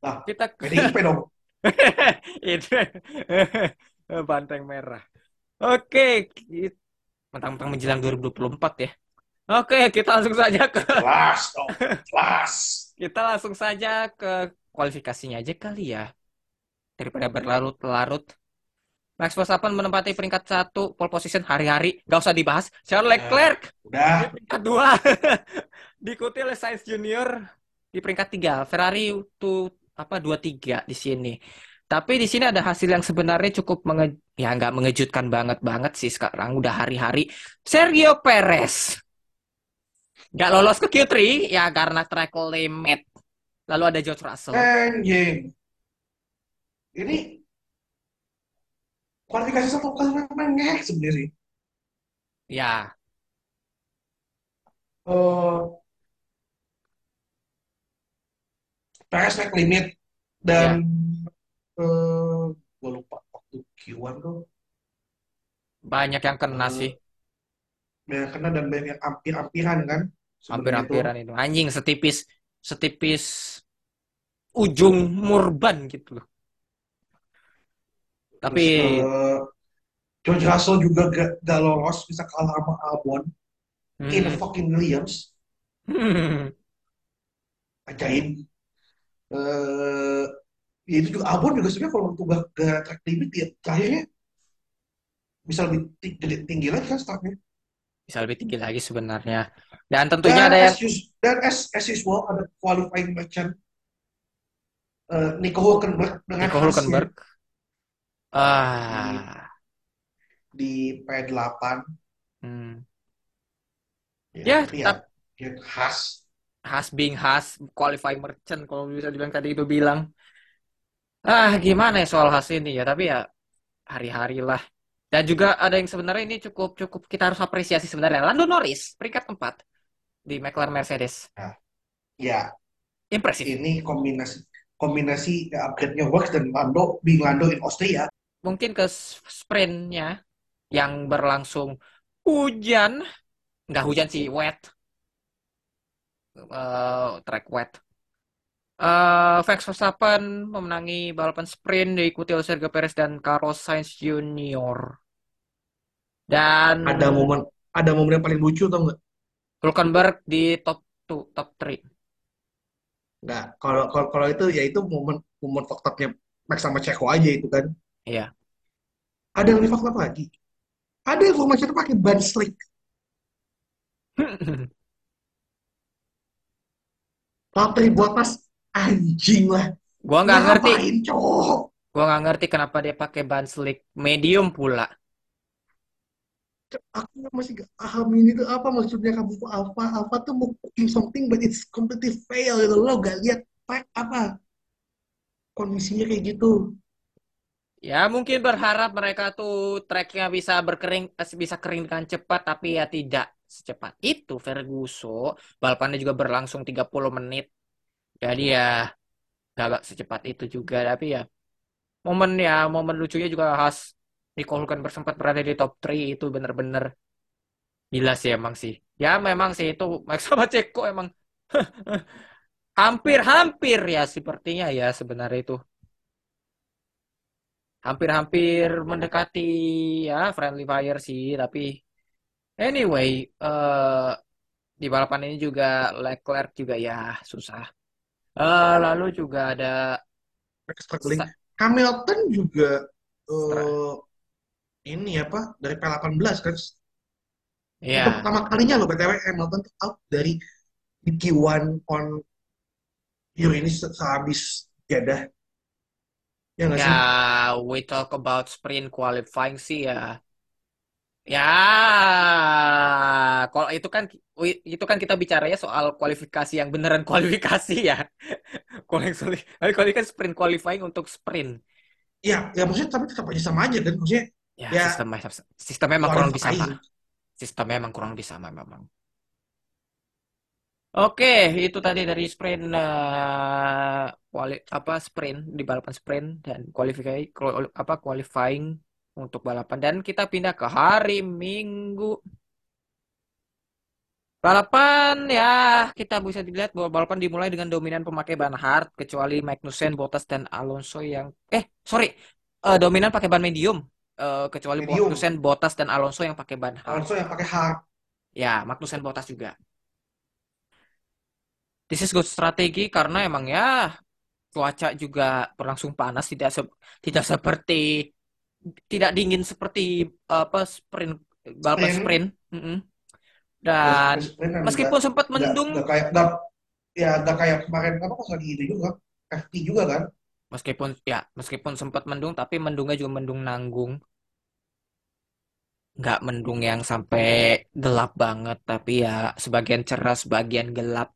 lah kita PDIP dong itu Banteng Merah. Oke, mentang-mentang menjelang 2024 ya. Oke, kita langsung saja ke kelas dong kelas kita langsung saja ke kualifikasinya aja kali ya. Daripada berlarut-larut. Max Verstappen menempati peringkat satu pole position hari-hari, nggak usah dibahas. Charles Leclerc di udah peringkat dua, diikuti oleh Sainz Junior di peringkat tiga. Ferrari tuh apa dua tiga di sini. Tapi di sini ada hasil yang sebenarnya cukup menge ya nggak mengejutkan banget banget sih sekarang udah hari-hari. Sergio Perez nggak lolos ke Q3 ya karena track limit. Lalu ada George Russell. anjing ini kualifikasi satu kali memang ngeh sebenarnya Ya, eh PS naik limit dan eh gue lupa waktu Q1 tuh. Banyak yang kena eh sih. banyak kena dan banyak yang ampir-ampiran kan sebenarnya itu. Hampir-hampiran itu. Anjing setipis setipis ujung murban gitu loh. terus Tapi eh George Russell juga gak, gak lolos bisa kalah sama Albon in hmm, fucking Williams ajaib eh ya itu juga Albon juga sebenarnya kalau untuk gak track limit dia terakhirnya bisa lebih ti- gede tinggi lagi kan startnya bisa lebih tinggi lagi sebenarnya. Dan tentunya dan ada yang as us- dan as, as usual ada qualifying merchant eh, Nico Hulkenberg dengan Nico Hulkenberg. di Ah, di P8 hmm. ya Ya, tapi ya tap dia khas has being has qualifying merchant kalau bisa dibilang tadi itu bilang. Ah, gimana ya soal has ini ya, tapi ya hari-hari lah. Dan juga ada yang sebenarnya ini cukup cukup kita harus apresiasi sebenarnya. Lando Norris peringkat keempat di McLaren Mercedes. nah ya Impresif. ini kombinasi kombinasi ya, upgrade-nya works dan Lando being Lando in Austria Mungkin ke sprintnya yang berlangsung hujan, nggak hujan sih, wet, eh, track wet. Eh, Max Verstappen memenangi balapan sprint diikuti oleh Sergio Perez dan Carlos Sainz Junior. Dan ada momen ada momen yang paling lucu tau nggak Hulkenberg di top 2, top 3. nggak kalau kalau kalau itu ya itu momen momen up-nya Max sama Checo aja itu kan Iya. ada yang lebih up lagi ada yang formasi itu pakai ban slick Valtteri Bottas anjing lah. Gua nggak ngerti, cowok? Gua nggak ngerti kenapa dia pakai ban slick. Medium pula. aku masih gak paham ini tuh apa maksudnya. Kamu apa? Apa tuh mau cooking something but it's completely fail gitu. Lo gak lihat apa? Kondisinya kayak gitu. Ya mungkin berharap mereka tuh tracknya bisa berkering, eh, bisa kering dengan cepat, tapi ya tidak secepat itu Ferguson. Balapannya juga berlangsung 30 menit. Jadi ya gak secepat itu juga, tapi ya momen ya momen lucunya juga khas Nico Hulkenberg sempat berada di top 3 itu bener-bener gila sih emang sih. Ya memang sih itu Max sama Ceko emang hampir-hampir ya sepertinya ya sebenarnya itu. Hampir-hampir mendekati ya friendly fire sih, tapi anyway eh di balapan ini juga Leclerc juga ya susah. Eh, lalu juga ada struggling Hamilton juga eh, ini apa dari P18 kan? Itu ya pertama kalinya loh BTW Hamilton tuh out dari di Q1 on Euro ini se- sehabis Jeddah ya Ya, we talk about sprint qualifying sih ya. Ya, kalau itu kan itu kan kita bicaranya soal kualifikasi yang beneran kualifikasi ya. Kualifikasi, kualifikasi kan sprint qualifying untuk sprint. ya ya maksudnya tapi tetap aja sama aja kan maksudnya Ya, ya sistemnya sistemnya emang kurang lebih sama. Sistemnya emang kurang lebih sama memang. Oke, itu tadi dari sprint eh, kuali apa sprint di balapan sprint dan kualifikasi kual- apa qualifying untuk balapan dan kita pindah ke hari Minggu. Balapan ya kita bisa dilihat bahwa balapan dimulai dengan dominan pemakai ban hard kecuali Magnussen, Bottas dan Alonso yang eh sorry eh, dominan pakai ban medium Eh, kecuali medium Magnussen, Bottas dan Alonso yang pakai ban hard. Alonso yang pakai hard Ya, Magnussen, Bottas juga. This is good strategi karena emang ya cuaca juga berlangsung panas tidak se- tidak seperti tidak dingin seperti apa sprint balapan sprint. sprint. Mm-mm. ya dan seperti sprint meskipun sempat mendung nggak kayak nggak ya nggak kayak kemarin apa pas lagi itu juga. FP juga kan? Meskipun ya meskipun sempat mendung tapi mendungnya juga mendung nanggung. Nggak mendung yang sampai gelap banget tapi ya sebagian cerah sebagian gelap.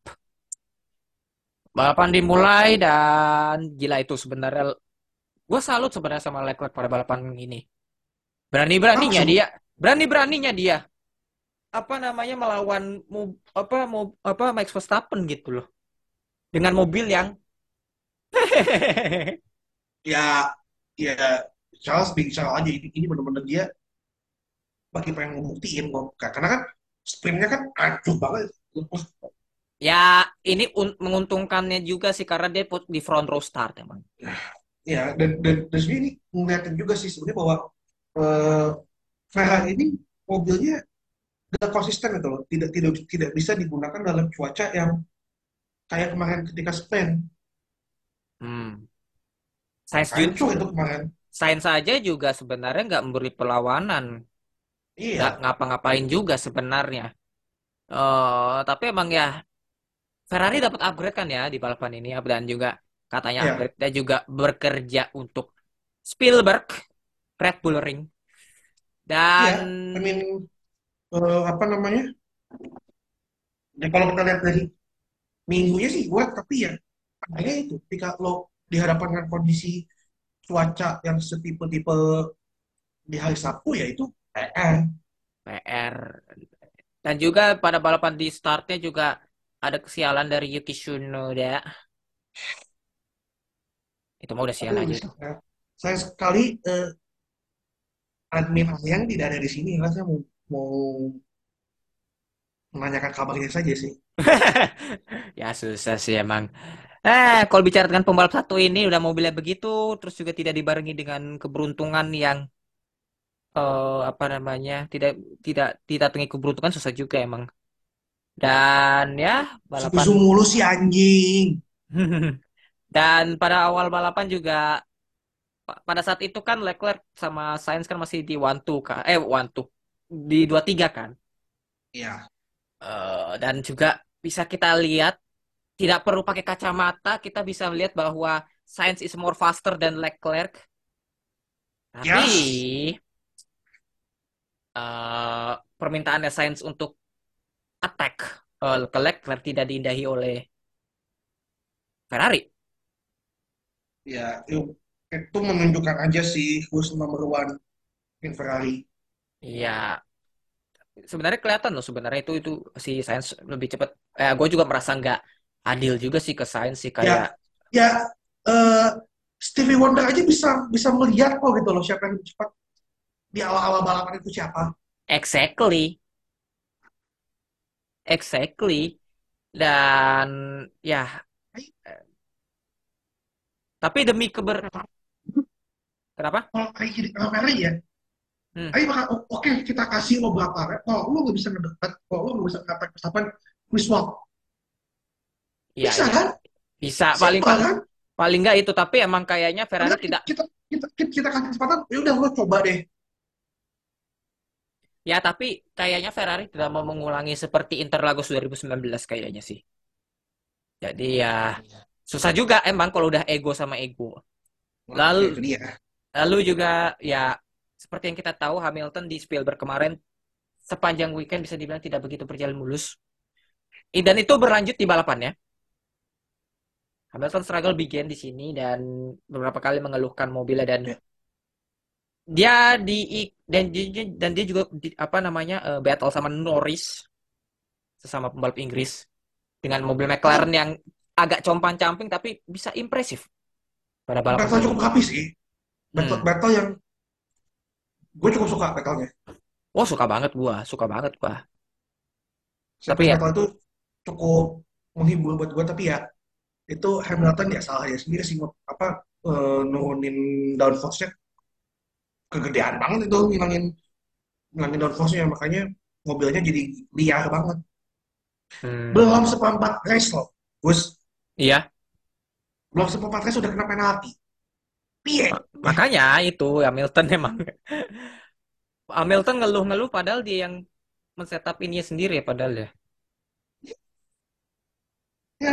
Balapan dimulai dan gila itu sebenarnya gue salut sebenarnya sama Leclerc pada balapan ini. Berani-beraninya langsung. dia. Berani-beraninya dia. Apa namanya melawan mo- apa mo- apa Max Verstappen gitu loh. Dengan mobil yang ya ya Charles big Charles aja. Ini, ini benar-benar dia bagi pengen ngebuktiin kok karena kan sprintnya kan acuh banget. Ya ini un- menguntungkannya juga sih karena dia put di front row start emang ya dan dan dan sebenarnya ini ngeliatin juga sih sebenarnya bahwa eh, Ferrari ini mobilnya gak konsisten gitu loh. Tidak tidak tidak bisa digunakan dalam cuaca yang kayak kemarin ketika sprint. Hmm. Sainz ju- hancur itu kemarin. Sainz saja juga sebenarnya nggak memberi perlawanan. Nggak iya ngapa-ngapain juga sebenarnya. Eh, tapi emang ya Ferrari dapat upgrade kan ya di balapan ini dan juga katanya ya upgrade-nya juga bekerja untuk Spielberg Red Bull Ring. Dan iya I mean eh, apa namanya? Ya kalau kita lihat dari minggunya sih gue tapi ya adanya itu ketika lo dihadapkan dengan kondisi cuaca yang setipe-tipe di hari Sabtu ya itu PR PR dan juga pada balapan di startnya juga ada kesialan dari Yuki Tsunoda itu mah udah sial aduh aja. itu saya, saya sekali eh, admin yang tidak ada di sini. Lah saya mau mau menanyakan kabarnya saja sih. Ya susah sih emang. Eh kalau bicara dengan pembalap satu ini udah mobilnya begitu terus juga tidak dibarengi dengan keberuntungan yang eh, apa namanya tidak tidak tidak tinggi keberuntungan susah juga emang. Dan ya balapan susu mulu sih anjing dan pada awal balapan juga pa- pada saat itu kan Leclerc sama Sainz kan masih di one two kan eh one two. Di dua tiga kan? Ya Eh, dan juga bisa kita lihat tidak perlu pakai kacamata kita bisa melihat bahwa Sainz is more faster than Leclerc. Tapi yes. eh, permintaannya Sainz untuk attack eh, ke Leclerc tidak diindahi oleh Ferrari ya itu, menunjukkan aja sih who's number one in Ferrari. Iya, sebenarnya kelihatan loh sebenarnya itu itu si Sainz lebih cepat. Eh, gue juga merasa nggak adil juga sih ke Sainz sih ya kayak ya eh, Stevie Wonder aja bisa bisa melihat kok gitu loh siapa yang lebih cepat. Di awal-awal balapan itu siapa? Exactly, exactly. Dan ya, tapi demi keber kenapa? kalau kayak gini kalau Ferrari ya. Hmm. ayo maka o- oke kita kasih lo berapa kalau lo nggak bisa ngedekat kalau lo nggak bisa ngapain Verstappen we swap Iya, bisa iya. kan? Bisa paling simpel paling kan? paling nggak itu tapi emang kayaknya Ferrari Karena tidak kita kita kita, kita kasih kesempatan. Ya udah lo coba deh. Ya tapi kayaknya Ferrari tidak mau mengulangi seperti Interlagos 2019 kayaknya sih. Jadi ya susah juga emang kalau udah ego sama ego. Nah, ya Lalu lalu juga ya seperti yang kita tahu Hamilton di Spielberg kemarin sepanjang weekend bisa dibilang tidak begitu berjalan mulus. Dan itu berlanjut di balapannya. Hamilton struggle begin di sini dan beberapa kali mengeluhkan mobilnya dan Ya. dia di dan dia, dan dia juga di- apa namanya eh, battle sama Norris sesama pembalap Inggris dengan mobil McLaren yang agak compang-camping tapi bisa impresif pada balapan Battle cukup rapi sih. Battle, Hmm. battle yang gue cukup suka battle-nya. Oh suka banget gua, suka banget gua. Tapi Setiap ya, itu cukup menghibur buat gue, tapi ya itu Hamilton ya salah dia sendiri sih apa eh, nurunin downforce-nya kegedean banget itu ngilangin ngilangin downforce-nya makanya mobilnya jadi liar banget. Belum hmm, seperempat race loh, Gus. Iya, Belum seperempat race udah kena penalti. Piye? Ma- makanya itu Hamilton emang Hamilton ngeluh-ngeluh padahal dia yang men-setup ininya sendiri ya padahal ya. Ya,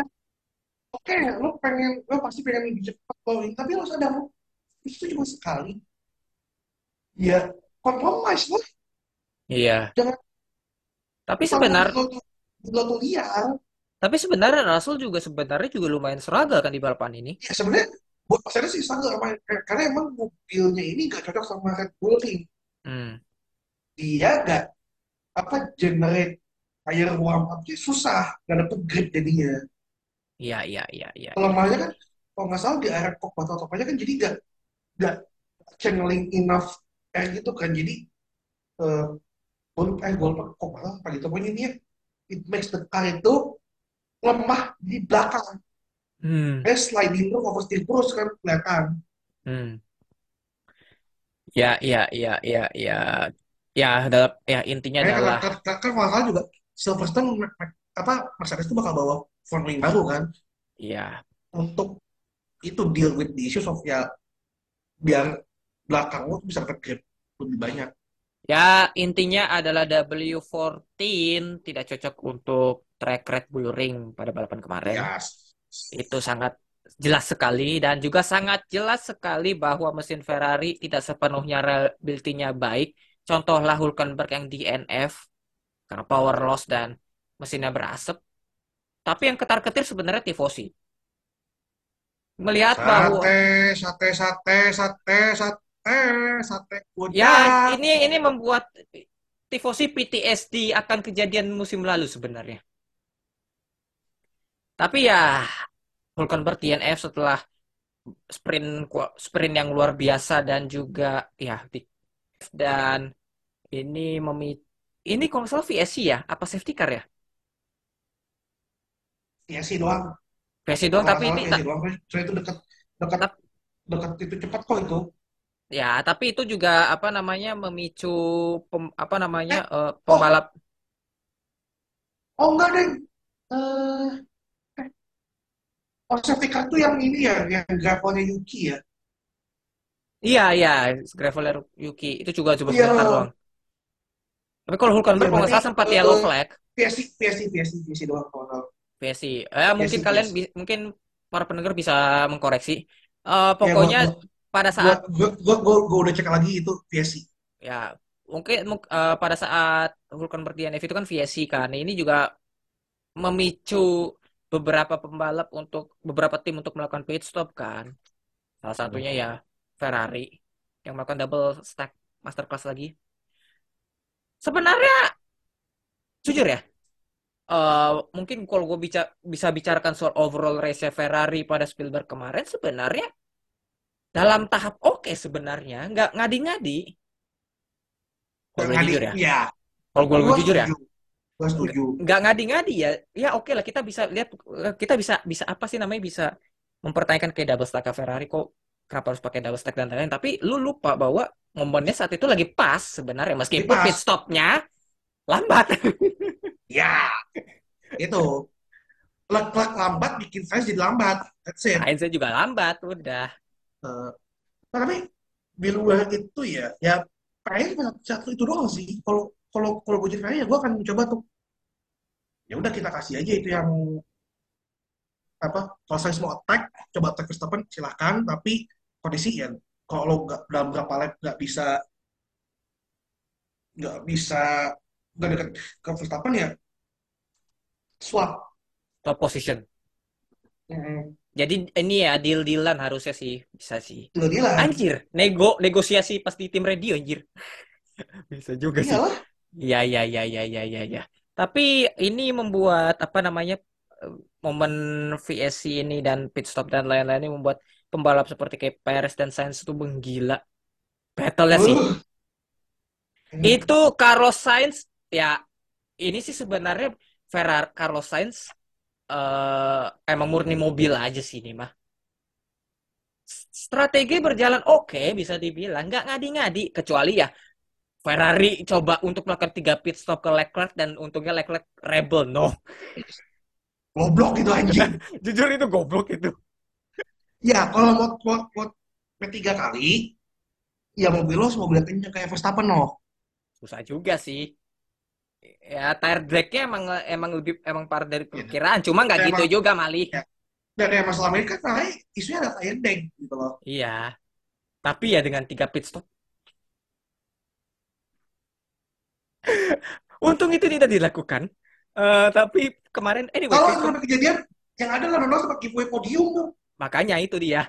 oke, lo pengen, lo pasti pengen lebih cepat ini, tapi lo sadar lo itu cuma sekali. Ya, kompromis lo. Iya. Jangan Tapi kalau sebenar lo tuh lo tuh liar. Tapi sebenarnya Russell juga sebenarnya juga lumayan struggle kan di balapan ini. Ya sebenarnya buat Ernest sih sangat sama karena emang mobilnya ini gak cocok sama Red Bull Ring. Hmm. Dia gak apa generate air warm up-nya susah, gak dapet grip jadinya. Iya, iya, iya, iya, iya. Kelemahannya kan kalau nggak salah di area kok atau apa kan jadi gak gak channeling enough air gitu kan jadi eh bol eh bol kok apa gitu pokoknya ini ya, it makes the car itu lemah di belakang. Hmm. Eh sliding terus oversteer terus kan kelihatan. Hmm. Ya, ya, ya, ya, ya. Ya, dalam ya intinya kan, adalah kan, kan, kan salah juga Silverstone apa Mercedes itu bakal bawa front wing baru kan ya untuk itu deal with the issues of ya biar belakang lo bisa dapat grip lebih banyak. ya intinya adalah W14 tidak cocok untuk track Red Bull Ring pada balapan kemarin. Ya, Itu sangat jelas sekali dan juga sangat jelas sekali bahwa mesin Ferrari tidak sepenuhnya reliability-nya baik. Contohlah Hulkenberg yang DNF karena power loss dan mesinnya berasap. Tapi yang ketar-ketir sebenarnya tifosi. Melihat bahwa sate, sate, sate, sate, sate, sate ya ini ini membuat tifosi PTSD akan kejadian musim lalu sebenarnya. Tapi ya Hulkenberg DNF setelah sprint sprint yang luar biasa dan juga ya dan ini memi ini kalau salah VSC ya apa safety car ya sih doang. VSC doang tapi ini doang. Soalnya itu dekat dekat dekat itu cepat kok itu. ya tapi itu juga apa namanya memicu pem- apa namanya Eh, oh, pembalap oh enggak deh. Eh, eh, oh safety car tuh yang ini ya, yang gravelnya Yuki ya. iya iya Graveler Yuki itu juga cuma Iya, sebentar doang tapi kalau iya Hulkenberg kalau nggak salah sempat yellow eh flag PSC, PSC, PSC, PSC doang kalau. VSC eh mungkin PSC, kalian PSC. bi- mungkin para pendengar bisa mengkoreksi Ya gua pokoknya gua pada saat gua udah cek lagi itu PSC. ya mungkin mung- eh, pada saat Hulkenberg DNF itu kan VSC kan ini juga memicu beberapa pembalap untuk beberapa tim untuk melakukan pit stop kan. Salah satunya ya Ferrari yang melakukan double stack masterclass lagi. Sebenarnya jujur ya eh, mungkin kalau gue bisa bisa bicarakan soal overall race Ferrari pada Spielberg kemarin sebenarnya dalam tahap oke sebenarnya nggak ngadi-ngadi. Kalau gue jujur ya. ya, kalau gue gua jujur ya. Nggak setuju. nggak ngadi-ngadi ya ya oke lah kita bisa lihat eh, kita bisa bisa apa sih namanya bisa mempertanyakan kayak double stack Ferrari kok kenapa harus pakai double stack dan lain-lain tapi lu lupa bahwa momennya saat itu lagi pas sebenarnya meskipun pas. pit stopnya lambat Ya, itu. Lek-lek lambat bikin saya jadi lambat. That's it. Sainznya juga lambat udah nah, tapi di luar itu ya, ya cuma satu itu doang sih. Kalau kalau kalau gue jadi kayaknya gue akan mencoba tuh. Ya udah kita kasih aja itu yang apa kalau Sainz mau attack coba attack Verstappen silahkan tapi kondisi ya kalau nggak dalam berapa lap nggak bisa nggak bisa nggak dekat ke Verstappen ya swap top position. hmm, Jadi ini ya deal-dealan harusnya sih bisa sih. deal-dealan Anjir, nego negosiasi pas di tim radio anjir. Bisa juga sih. iyalah Iya, iya, iya, iya, iya, iya, iya. Tapi ini membuat apa namanya eh, momen VSC ini dan pit stop dan lain-lain ini membuat pembalap seperti kayak Perez dan Sainz itu menggila. Battle-nya sih. uh, Itu Carlos Sainz ya ini sih sebenarnya Ferrari Carlos Sainz eh emang murni mobil aja sih ini mah. Strategi berjalan oke bisa dibilang nggak ngadi-ngadi kecuali ya Ferrari coba untuk melakukan tiga pit stop ke Leclerc dan untungnya Leclerc rebel no. Goblok itu anjing. Jujur itu goblok itu. Ya kalau mau mau, mau P3 kali ya mobil lo mobil kencang kayak Verstappen no. Susah juga sih. Ya tire dragnya emang emang lebih emang parah dari ya, perkiraan cuma nggak gitu emang juga Mali. ya, dan emang selama ini kan isunya ada tire drag gitu loh. Iya. Tapi ya dengan tiga pit stop untung itu tidak dilakukan Eh, tapi kemarin anyway kalau sampai kejadian yang ada Ronaldo sempat giveaway podium tuh makanya itu dia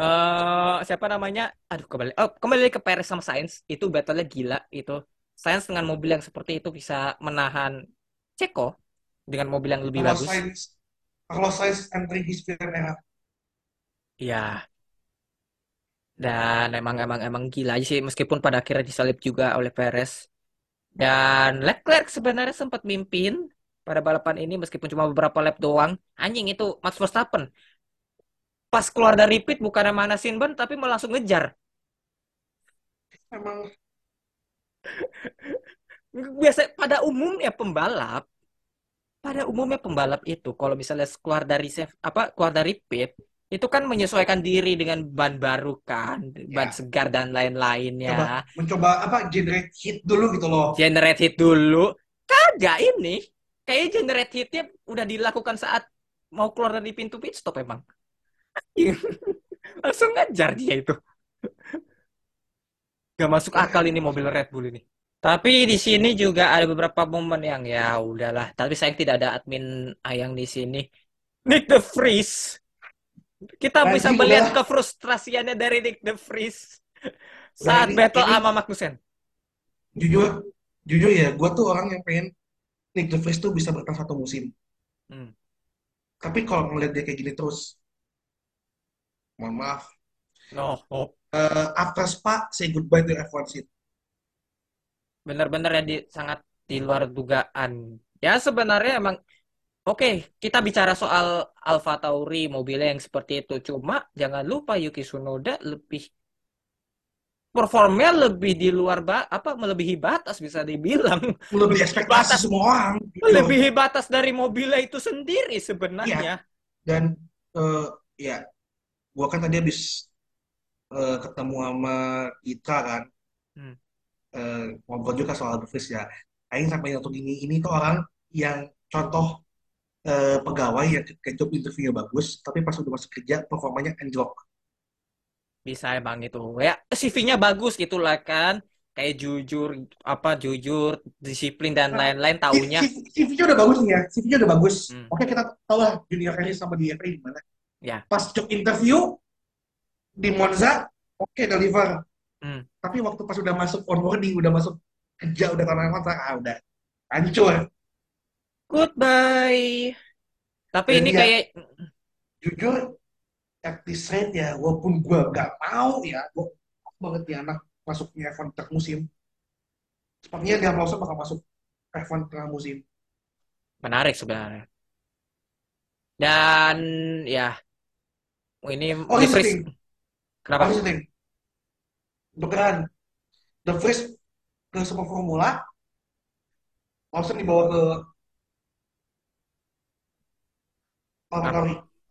eh siapa namanya? Aduh, kembali. Oh, kembali ke Perez sama Sainz. Itu battle-nya gila itu. Sainz dengan mobil yang seperti itu bisa menahan Ceko dengan mobil yang lebih kalau bagus. Sainz kalau Sainz entering his era Iya, dan emang emang emang gila aja sih meskipun pada akhirnya disalip juga oleh Perez. Dan Leclerc sebenarnya sempat mimpin pada balapan ini meskipun cuma beberapa lap doang. Anjing itu Max Verstappen. Pas keluar dari pit bukan manasin ban tapi malah langsung ngejar. emang Biasa pada umumnya pembalap pada umumnya pembalap itu kalau misalnya keluar dari save apa keluar dari pit itu kan menyesuaikan diri dengan ban baru kan ban ya segar dan lain-lainnya mencoba apa generate hit dulu gitu loh. Generate hit dulu. Kagak ini. Kayak generate hitnya udah dilakukan saat mau keluar dari pintu pit stop emang. Langsung ngejar dia itu. Gak masuk akal ini mobil Red Bull ini. Tapi di sini juga ada beberapa momen yang ya udahlah. Tapi sayang tidak ada admin Ayang di sini. Nick the Vries kita bisa anjing melihat udah kefrustrasiannya dari Nick the udah saat ini battle ini sama Magnussen. jujur jujur ya gue tuh orang yang pengen Nick De Vries tuh bisa bertahan satu musim Hmm. tapi kalau ngeliat dia kayak gini terus mohon maaf No, oh, eh, after Spa say goodbye to F1 seat benar-benar ya di, sangat di luar dugaan. Ya sebenarnya emang oke kita bicara soal Alfa Tauri mobilnya yang seperti itu. Cuma jangan lupa Yuki Tsunoda lebih performnya lebih di luar ba apa melebihi batas bisa dibilang melebihi melebihi ekspektasi batas semua orang gitu melebihi batas dari mobilnya itu sendiri sebenarnya. dan eh, ya gue kan tadi habis eh, ketemu sama Ika kan Hmm. eh, ngobrol juga soal Vries ya Aing sampai nonton ini ini tuh orang yang contoh eh, pegawai yang ke job interviewnya bagus tapi pas udah masuk kerja performanya anjlok Bisa emang itu. Ya CV-nya bagus gitu lah kan. Kayak jujur apa jujur, disiplin dan Nah, lain-lain C- taunya. CV-nya udah bagus nih ya CV-nya udah bagus Hmm. oke kita tahu lah junior Harris sama di FA gimana Ya. pas job interview di Monza oke deliver Hmm. tapi waktu pas udah masuk onboarding udah masuk kerja udah karena kontrak ah udah hancur Goodbye. Tapi dan ini dia kayak jujur at this rate ya walaupun gue nggak mau ya gue banget nih anak masuknya F1 tengah musim sepertinya dia Lawson bakal masuk F1 tengah musim menarik sebenarnya. Dan ya ini oh ini oh Kenapa? ini thing beneran The Freeze ke Super Formula Lawson dibawa ke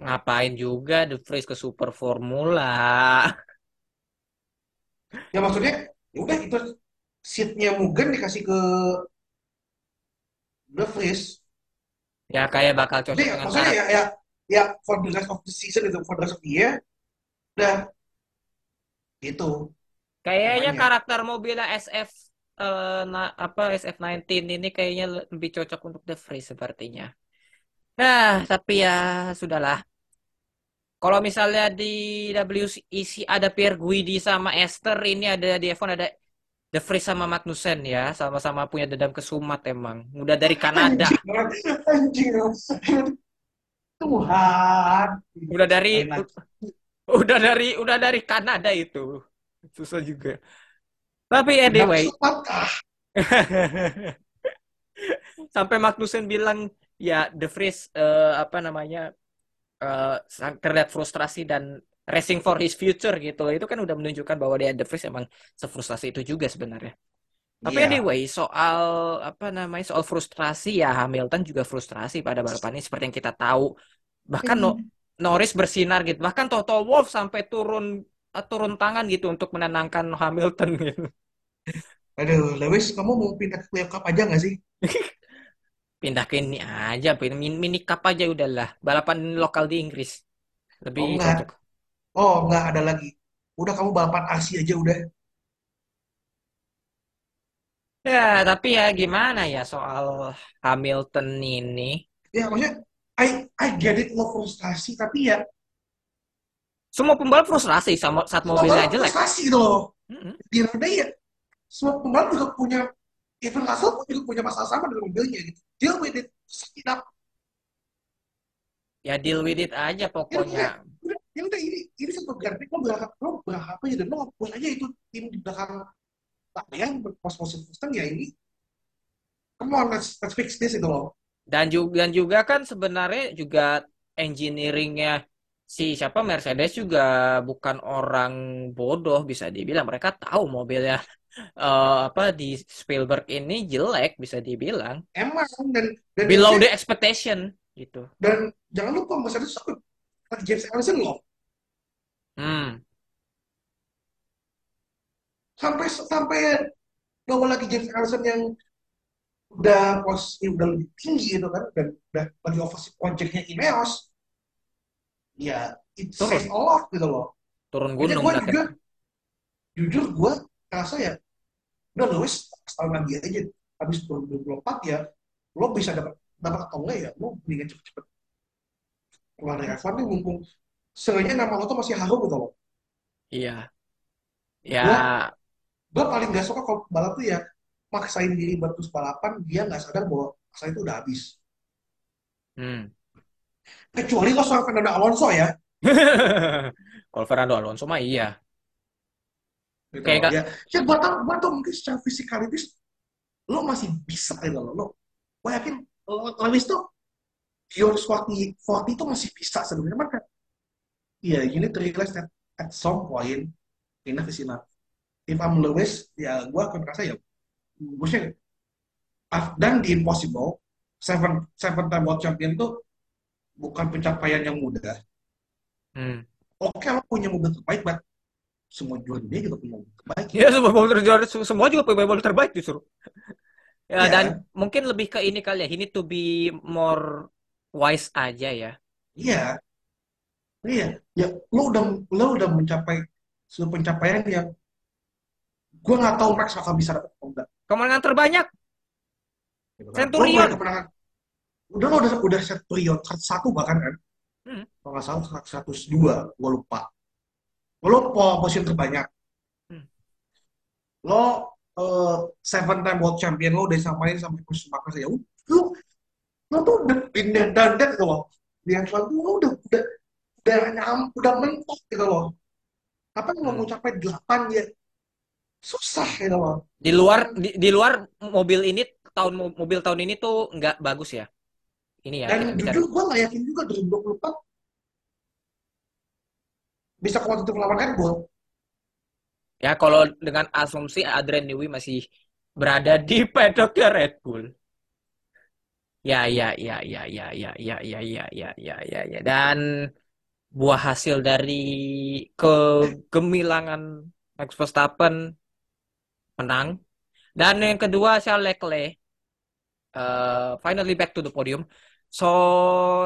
Ngapain juga The Freeze ke Super Formula? ya maksudnya ya udah itu seatnya Mugen dikasih ke The Freeze. Ya kayak bakal Jadi cocok ya, dengan maksudnya ya, ya, ya for the rest of the season itu for the rest of the year. Udah. Gitu. Kayaknya namanya karakter mobilnya SF eh, na- apa SF19 ini kayaknya lebih cocok untuk The Freeze sepertinya. Nah, tapi ya sudahlah. Kalau misalnya di WEC ada Pierre Guidi sama Esther, ini ada di F1 ada The Freeze sama Magnussen ya, sama-sama punya dendam kesumat emang. Udah dari Kanada, anjing Tuhan udah dari lagi. udah dari udah dari Kanada itu. Susah juga. Tapi anyway, sampai Magnussen bilang ya The Vries eh, apa namanya sang- terlihat frustrasi dan racing for his future gitu. Itu kan udah menunjukkan bahwa dia The Vries emang sefrustasi itu juga sebenarnya. Tapi iya. anyway soal apa namanya soal frustrasi ya Hamilton juga frustrasi pada balapan ini. Seperti yang kita tahu bahkan no- Norris bersinar gitu. Bahkan Toto Wolff sampai turun eh, turun tangan gitu untuk menenangkan Hamilton gitu. Aduh Lewis kamu mau pindah ke Clear Cup aja nggak sih pindah ke ini aja mini, mini cup aja udahlah balapan lokal di Inggris. Oh lebih enggak. cocok. Oh enggak ada lagi. Udah kamu balapan RC aja udah. Ya tapi ya gimana ya soal Hamilton ini? Ya maksudnya I I get it lo frustasi tapi ya semua pembalap frustrasi sama saat semua mobilnya jelek. frustasi gitu loh. Di of the day ya semua pembalap juga punya even Russell pun juga punya masalah sama dengan mobilnya gitu. Deal with it. Suck it up. Ya deal with it aja ya pokoknya udah ya udah ini ini satu garden. Lo berharap lo berharap aja dan lo ngakuin aja itu tim di belakang yang pos-posin Houston ya ini. Come on let's, let's fix this itu loh. Dan juga dan juga kan sebenarnya juga engineeringnya si siapa Mercedes juga bukan orang bodoh bisa dibilang. Mereka tahu mobilnya eh, apa di Spielberg ini jelek bisa dibilang emang dan dan below the expectation gitu. dan jangan lupa itu lagi James Allison loh Hmm. sampai sampai bawa lagi James Allison yang udah posisi udah lebih tinggi gitu kan dan udah lagi overseas projectnya Ineos ya it says a lot gitu loh turun gunung gue berarti. juga jujur gue rasa ya udah Lewis setahun lagi aja habis 2024 ya lo bisa dapat dapat atau enggak ya lo mendingan cepet-cepet keluar dari F1 nih mumpung seenggaknya nama lo tuh masih harum gitu loh Iya. Ya, gue paling gak suka kalau balap tuh ya maksain diri buat terus balapan dia nggak sadar bahwa masa itu udah habis hmm. kecuali lo soal Fernando Alonso ya Kalau Fernando Alonso mah iya. Gitu Kayak ya ya gue tau gue tau mungkin secara fisikalitis lo masih bisa gitu loh. Lo gue yakin lo- Lewis tuh your 40 40 itu masih bisa sebenarnya. Kan ya you need to realize that at some point enough is enough if I'm Lewis ya gue akan merasa ya gue sih I've done the impossible seven seven time world champion tuh bukan pencapaian yang mudah. Hmm. oke lo punya mobil terbaik but semua juara dunia juga mobil terbaik Ya semua mobil terjuara semua juga mobil terbaik justru. Ya dan Iya, mungkin lebih ke ini kali ya. Need to be more wise aja ya. iya, iya. Ya, lo udah lo udah mencapai suatu pencapaian yang gue nggak tahu Max bakal bisa dapat atau enggak. Kemenangan terbanyak. Lo punya Centurion. kemenangan, udah lo udah udah Centurion satu bahkan kan, Hmm. kalau nggak salah seratus dua, gue lupa. Lo po- posisi terbanyak, Hmm. lo eh, seven time world champion lo udah samain sama Chris Schumacher ya. Lo lo tuh udah done that gitu loh. Di F1 tuh lo udah udah udah nyam, udah mentok gitu loh. Apa yang lo Hmm. mau capai delapan ya susah gitu loh. Di luar di, di luar mobil ini tahun mobil tahun ini tuh nggak bagus ya. Ini ya Dan jujur gue nggak yakin juga 2024 bisa kompetitif lawan Red Bull. Ya kalau dengan asumsi Adrian Newey masih berada di pedoknya Red Bull. Ya ya ya ya ya ya ya ya ya ya ya ya ya dan buah hasil dari kegemilangan Max Verstappen menang dan yang kedua Charles Leclerc eh, finally back to the podium So,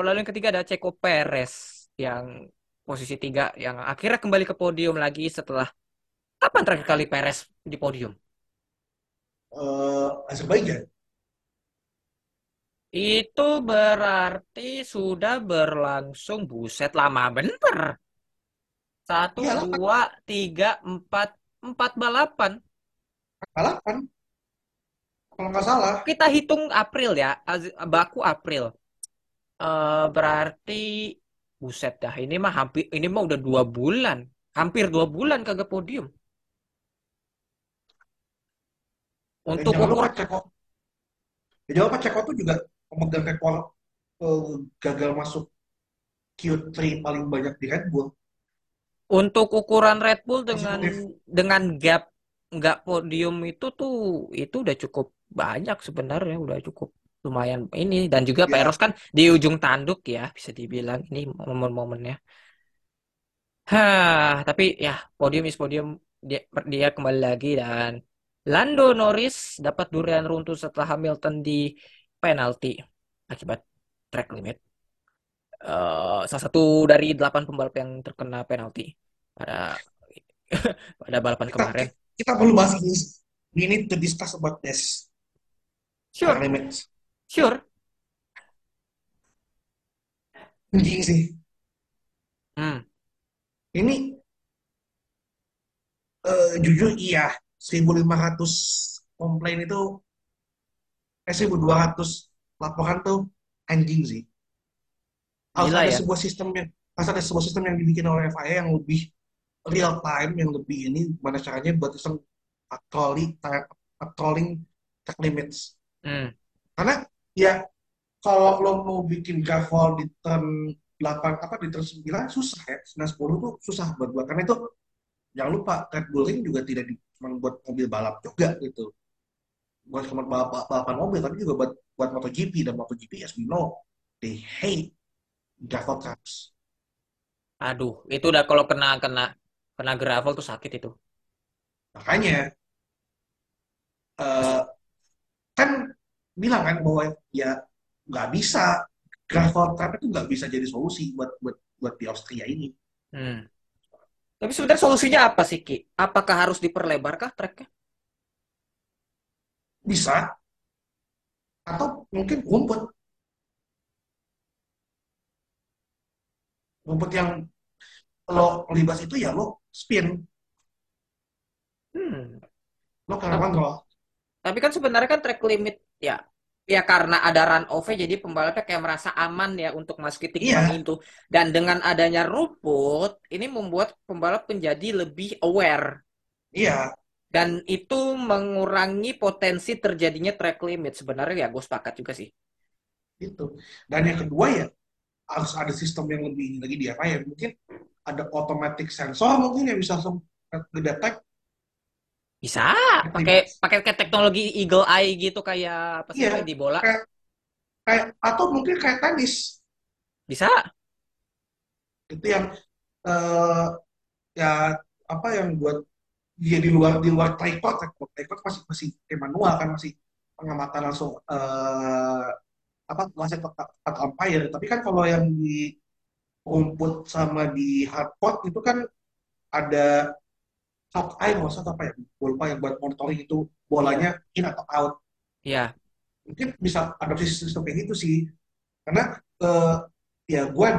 lalu yang ketiga ada Checo Perez yang posisi tiga yang akhirnya kembali ke podium lagi setelah kapan terakhir kali Perez di podium? Eh, Azerbaijan. Itu berarti sudah berlangsung buset lama bener. Satu, delapan. dua, tiga, empat, empat balapan. Balapan, kalau nggak salah. Kita hitung April ya, Baku April. Eh berarti buset dah. Ini mah hampir, ini mah udah dua bulan, hampir dua bulan kagak podium. Untuk jangan ukur lupa Ceko. Ya, jangan lupa Ceko tuh juga pemegang rekor eh, gagal masuk Q3 paling banyak di Red Bull. untuk ukuran Red Bull dengan Konsekutif. dengan gap nggak podium itu tuh itu udah cukup banyak sebenarnya, udah cukup lumayan ini dan juga Ya, Peros kan di ujung tanduk ya bisa dibilang ini momen-momennya. Hah, tapi ya podium is podium dia, dia kembali lagi dan Lando Norris dapat durian runtuh setelah Hamilton di penalti akibat track limit. Eh, salah satu dari delapan pembalap yang terkena penalti pada pada balapan kita kemarin. kita perlu bahas ini. We need to discuss about this track Sure, limits. Sure. Anjing sih. Hmm, Ini eh, jujur iya 1500 komplain itu eh 1200 laporan tuh anjing sih. Harus gila ada ya. sebuah sistem yang harus ada sebuah sistem yang dibikin oleh FIA yang lebih real time, yang lebih ini gimana caranya buat iseng patroli patrolling track limits. Hmm, Karena ya kalau lo mau bikin gravel di turn 8 apa di turn 9 susah ya. 9 10 tuh susah buat buat karena itu jangan lupa Red Bull Ring juga tidak cuma buat mobil balap juga gitu. Buat cuma balap, balapan mobil tapi juga buat buat MotoGP dan MotoGP as we know they hate gravel tracks. aduh, itu udah kalau kena kena kena gravel tuh sakit itu. Makanya kan bilang kan bahwa ya nggak bisa gravel trap itu nggak bisa jadi solusi buat buat buat di Austria ini. Hmm. Tapi sebenarnya solusinya apa sih, Ki? Apakah harus diperlebarkah treknya? Bisa atau mungkin rumput rumput yang lo libas itu ya lo spin Hmm. lo karena kontrol Tapi kan sebenarnya kan track limit ya ya karena ada run off jadi pembalapnya kayak merasa aman ya untuk masuki tikungan iya itu. Dan dengan adanya rumput ini membuat pembalap menjadi lebih aware iya dan itu mengurangi potensi terjadinya track limit. Sebenarnya ya gue sepakat juga sih. gitu dan yang kedua ya harus ada sistem yang lebih lagi di apa ya mungkin ada automatic sensor mungkin yang bisa langsung ngedetek Bisa track pakai limits pakai kayak teknologi eagle eye gitu kayak apa sih iya namanya di bola. kayak kayak atau mungkin kayak tenis Bisa. itu yang eh, ya apa yang buat dia di luar di luar tripod tripod masih masih kayak manual kan masih pengamatan langsung eh, apa wasit atau atau umpire tapi kan kalau yang di rumput sama di hardcourt itu kan ada soft eye nggak usah apa ya gue lupa yang buat monitoring itu bolanya in atau out Iya. mungkin bisa adopsi sistem kayak gitu sih karena eh, ya gue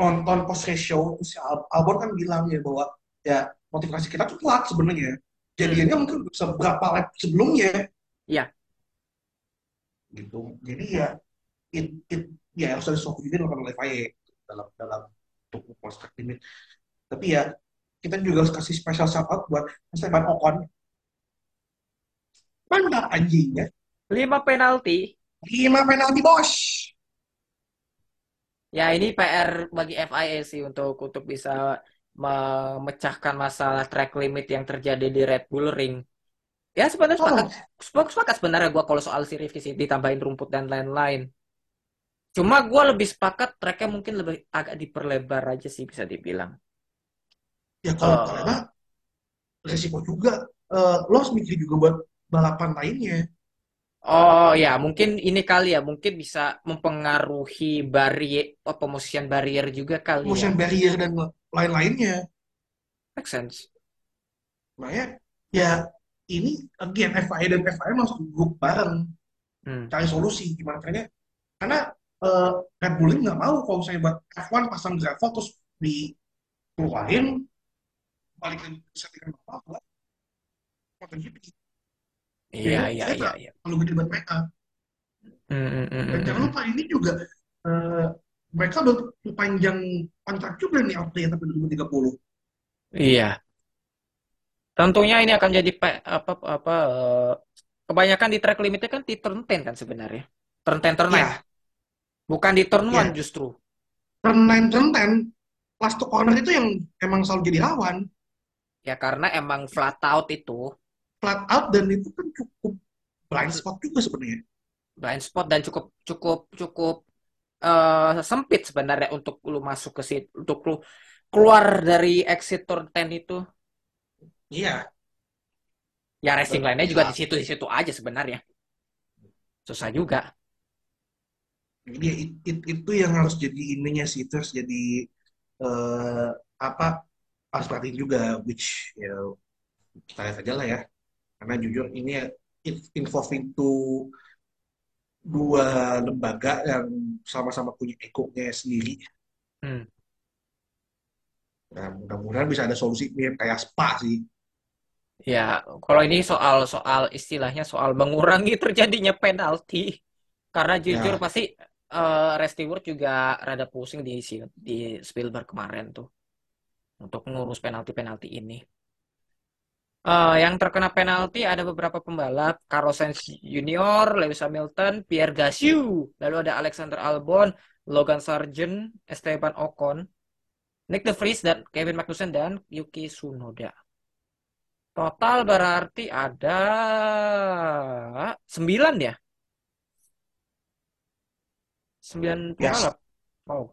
nonton post ratio si Al- Albon kan bilang ya bahwa ya motivasi kita tuh telat sebenarnya Hmm. jadinya mungkin seberapa lap sebelumnya Iya. gitu jadi ya it, it ya harus ada sesuatu juga oleh FIA dalam dalam untuk limit tapi ya kita juga harus kasih special shout out buat Esteban Ocon mantap anjingnya Lima penalti. lima penalti bos Ya ini PR bagi FIA sih untuk untuk bisa memecahkan masalah track limit yang terjadi di Red Bull Ring. Ya sebenarnya sepakat, tolong sepakat, sepakat sebenarnya gue kalau soal si revisi ditambahin rumput dan lain-lain. Cuma gue lebih sepakat tracknya mungkin lebih agak diperlebar aja sih bisa dibilang. Ya kalau Eh, karena resiko juga. Eh, lo harus mikir juga buat balapan lainnya. Oh ya, mungkin ini kali ya, mungkin bisa mempengaruhi barrier, oh, pemosian barrier juga kali ya. motion barrier dan lain-lainnya. Make sense. makanya ya ini again FIA dan FIA masuk grup bareng. Hmm. cari solusi gimana caranya? Karena eh, Red Bull nggak mau kalau misalnya buat F1 pasang gravel terus dikeluarin balik lagi ke settingan apa buat MotoGP Iya, iya, iya, iya. terlalu gede buat mereka Hmm, hmm, hmm, dan jangan lupa ini juga eh, mereka udah panjang kontrak juga nih Austria sampai 2030 Iya. Tentunya ini akan jadi pe- apa apa eh, kebanyakan di track limitnya kan di turn 10 kan sebenarnya. Turn 10, turn 9. ya Bukan di turn 1 ya justru. turn 9 turn 10 last to corner itu yang emang selalu jadi lawan Ya karena emang flat out itu flat out dan itu kan cukup blind spot juga sebenarnya blind spot dan cukup cukup cukup eh, sempit sebenarnya untuk lu masuk ke situ, untuk lu keluar dari exit turn 10 itu. iya Ya racing lainnya juga di situ di situ aja sebenarnya. Susah juga. Jadi ya, it- it- itu yang harus jadi ininya sih, itu harus jadi eh, apa harus perhatiin juga, which ya kita lihat aja lah ya. Karena jujur ini ya, involving to dua lembaga yang sama-sama punya ego-nya sendiri. Hmm. Nah, mudah-mudahan bisa ada solusi mirip kayak Spa sih. Ya, kalau ini soal soal istilahnya soal mengurangi terjadinya penalti. Karena jujur Ya, pasti eh Red Stewart juga rada pusing di di Spielberg kemarin tuh untuk ngurus penalti-penalti ini. Eh, yang terkena penalti ada beberapa pembalap, Carlos Sainz Junior, Lewis Hamilton, Pierre Gasly, lalu ada Alexander Albon, Logan Sargent, Esteban Ocon, Nick De Vries dan Kevin Magnussen dan Yuki Tsunoda. Total berarti ada 9 ya? 9 yes. pembalap. Wow,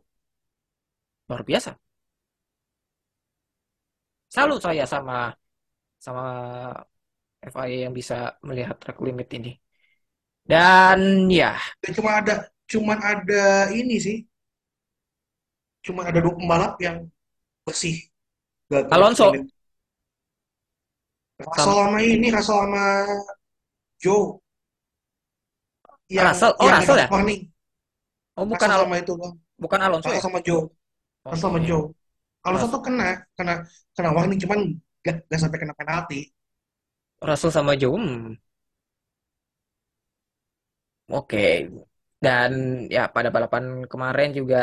luar biasa. Salut saya sama sama FIA yang bisa melihat track limit ini. Dan ya, cuma ada cuman ada ini sih, cuma ada dua pembalap yang bersih kena Alonso. Russell sama ini, Russell sama Joe yang Russell. Oh, yang Russell ya? warning. Oh, bukan Russell Al sama itu bang, bukan Alonso Russell ya? sama Joe, Russell sama Oke. Joe. Rus- tuh kena, kena, kena warning, cuman gak, gak sampai kena penalti. Russell sama Joe. Hmm, oke. Dan ya pada balapan kemarin juga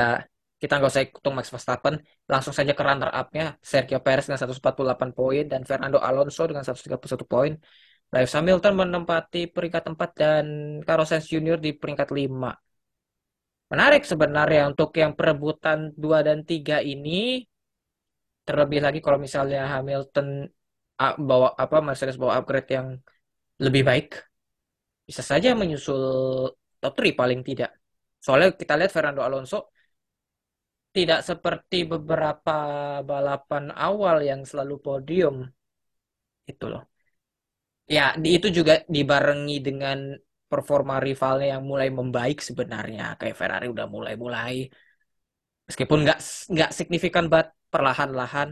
kita nggak usah hitung Max Verstappen, langsung saja ke runner up-nya Sergio Perez dengan 148 poin dan Fernando Alonso dengan 131 poin. Lewis Hamilton menempati peringkat 4 dan Carlos Sainz Junior di peringkat 5. Menarik sebenarnya untuk yang perebutan 2 dan 3 ini, terlebih lagi kalau misalnya Hamilton bawa apa Mercedes bawa upgrade yang lebih baik, bisa saja menyusul top 3 paling tidak. Soalnya kita lihat Fernando Alonso tidak seperti beberapa balapan awal yang selalu podium itu loh. Ya, itu juga dibarengi dengan performa rivalnya yang mulai membaik sebenarnya. Kayak Ferrari udah mulai-mulai. Meskipun nggak nggak signifikan banget perlahan-lahan.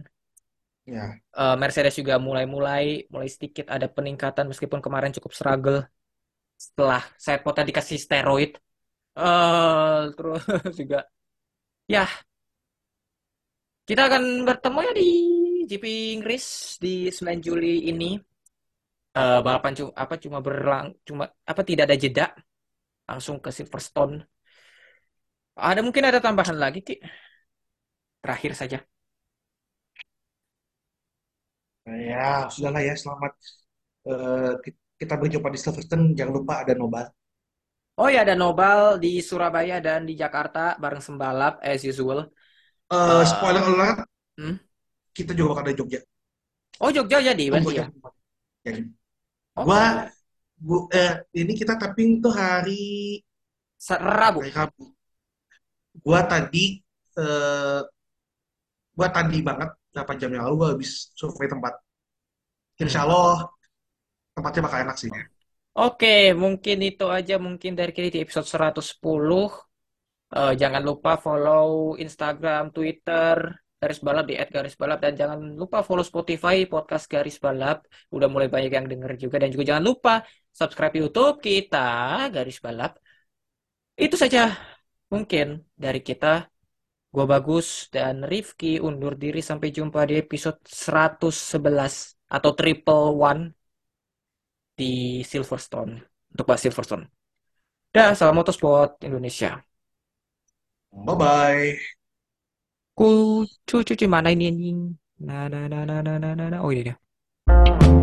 Ya, Eh, Mercedes juga mulai-mulai, mulai sedikit ada peningkatan meskipun kemarin cukup struggle setelah saya potnya dikasih steroid. eh terus juga, ya kita akan bertemu ya di GP Inggris di 9 Juli ini. Eh, balapan cuma apa cuma berlang cuma apa tidak ada jeda langsung ke Silverstone. Ada mungkin ada tambahan lagi, Ki. Terakhir saja. Ya sudahlah ya. Selamat eh, ki- kita berjumpa di Silverstone. Jangan lupa ada nobar. Oh ya, ada Nobel di Surabaya dan di Jakarta bareng sembalap as usual. Eh, Eh, spoiler alert, hmm? kita juga bakal ada Jogja. Oh Jogja jadi berarti ya. Jadi, Oke. gua, gua eh, ini kita tapping tuh hari Rabu. hari Rabu. Gua tadi eh, gua tadi banget 8 jam yang lalu gua habis survei tempat. Hmm. Insya Allah tempatnya bakal enak sih. Oke, mungkin itu aja mungkin dari kita di episode 110. Eh, jangan lupa follow Instagram, Twitter, Garis Balap di @garisbalap dan jangan lupa follow Spotify podcast Garis Balap. Udah mulai banyak yang denger juga dan juga jangan lupa subscribe YouTube kita Garis Balap. Itu saja mungkin dari kita. Gua Bagus dan Rifki undur diri sampai jumpa di episode 111 atau Triple One di Silverstone untuk bahas Silverstone. Dah, salam motorsport Indonesia. Bye bye. Ku cuci cuci mana ini anjing? Nah, nah, nah, nah, nah, nah, nah. nah. Oh iya dia.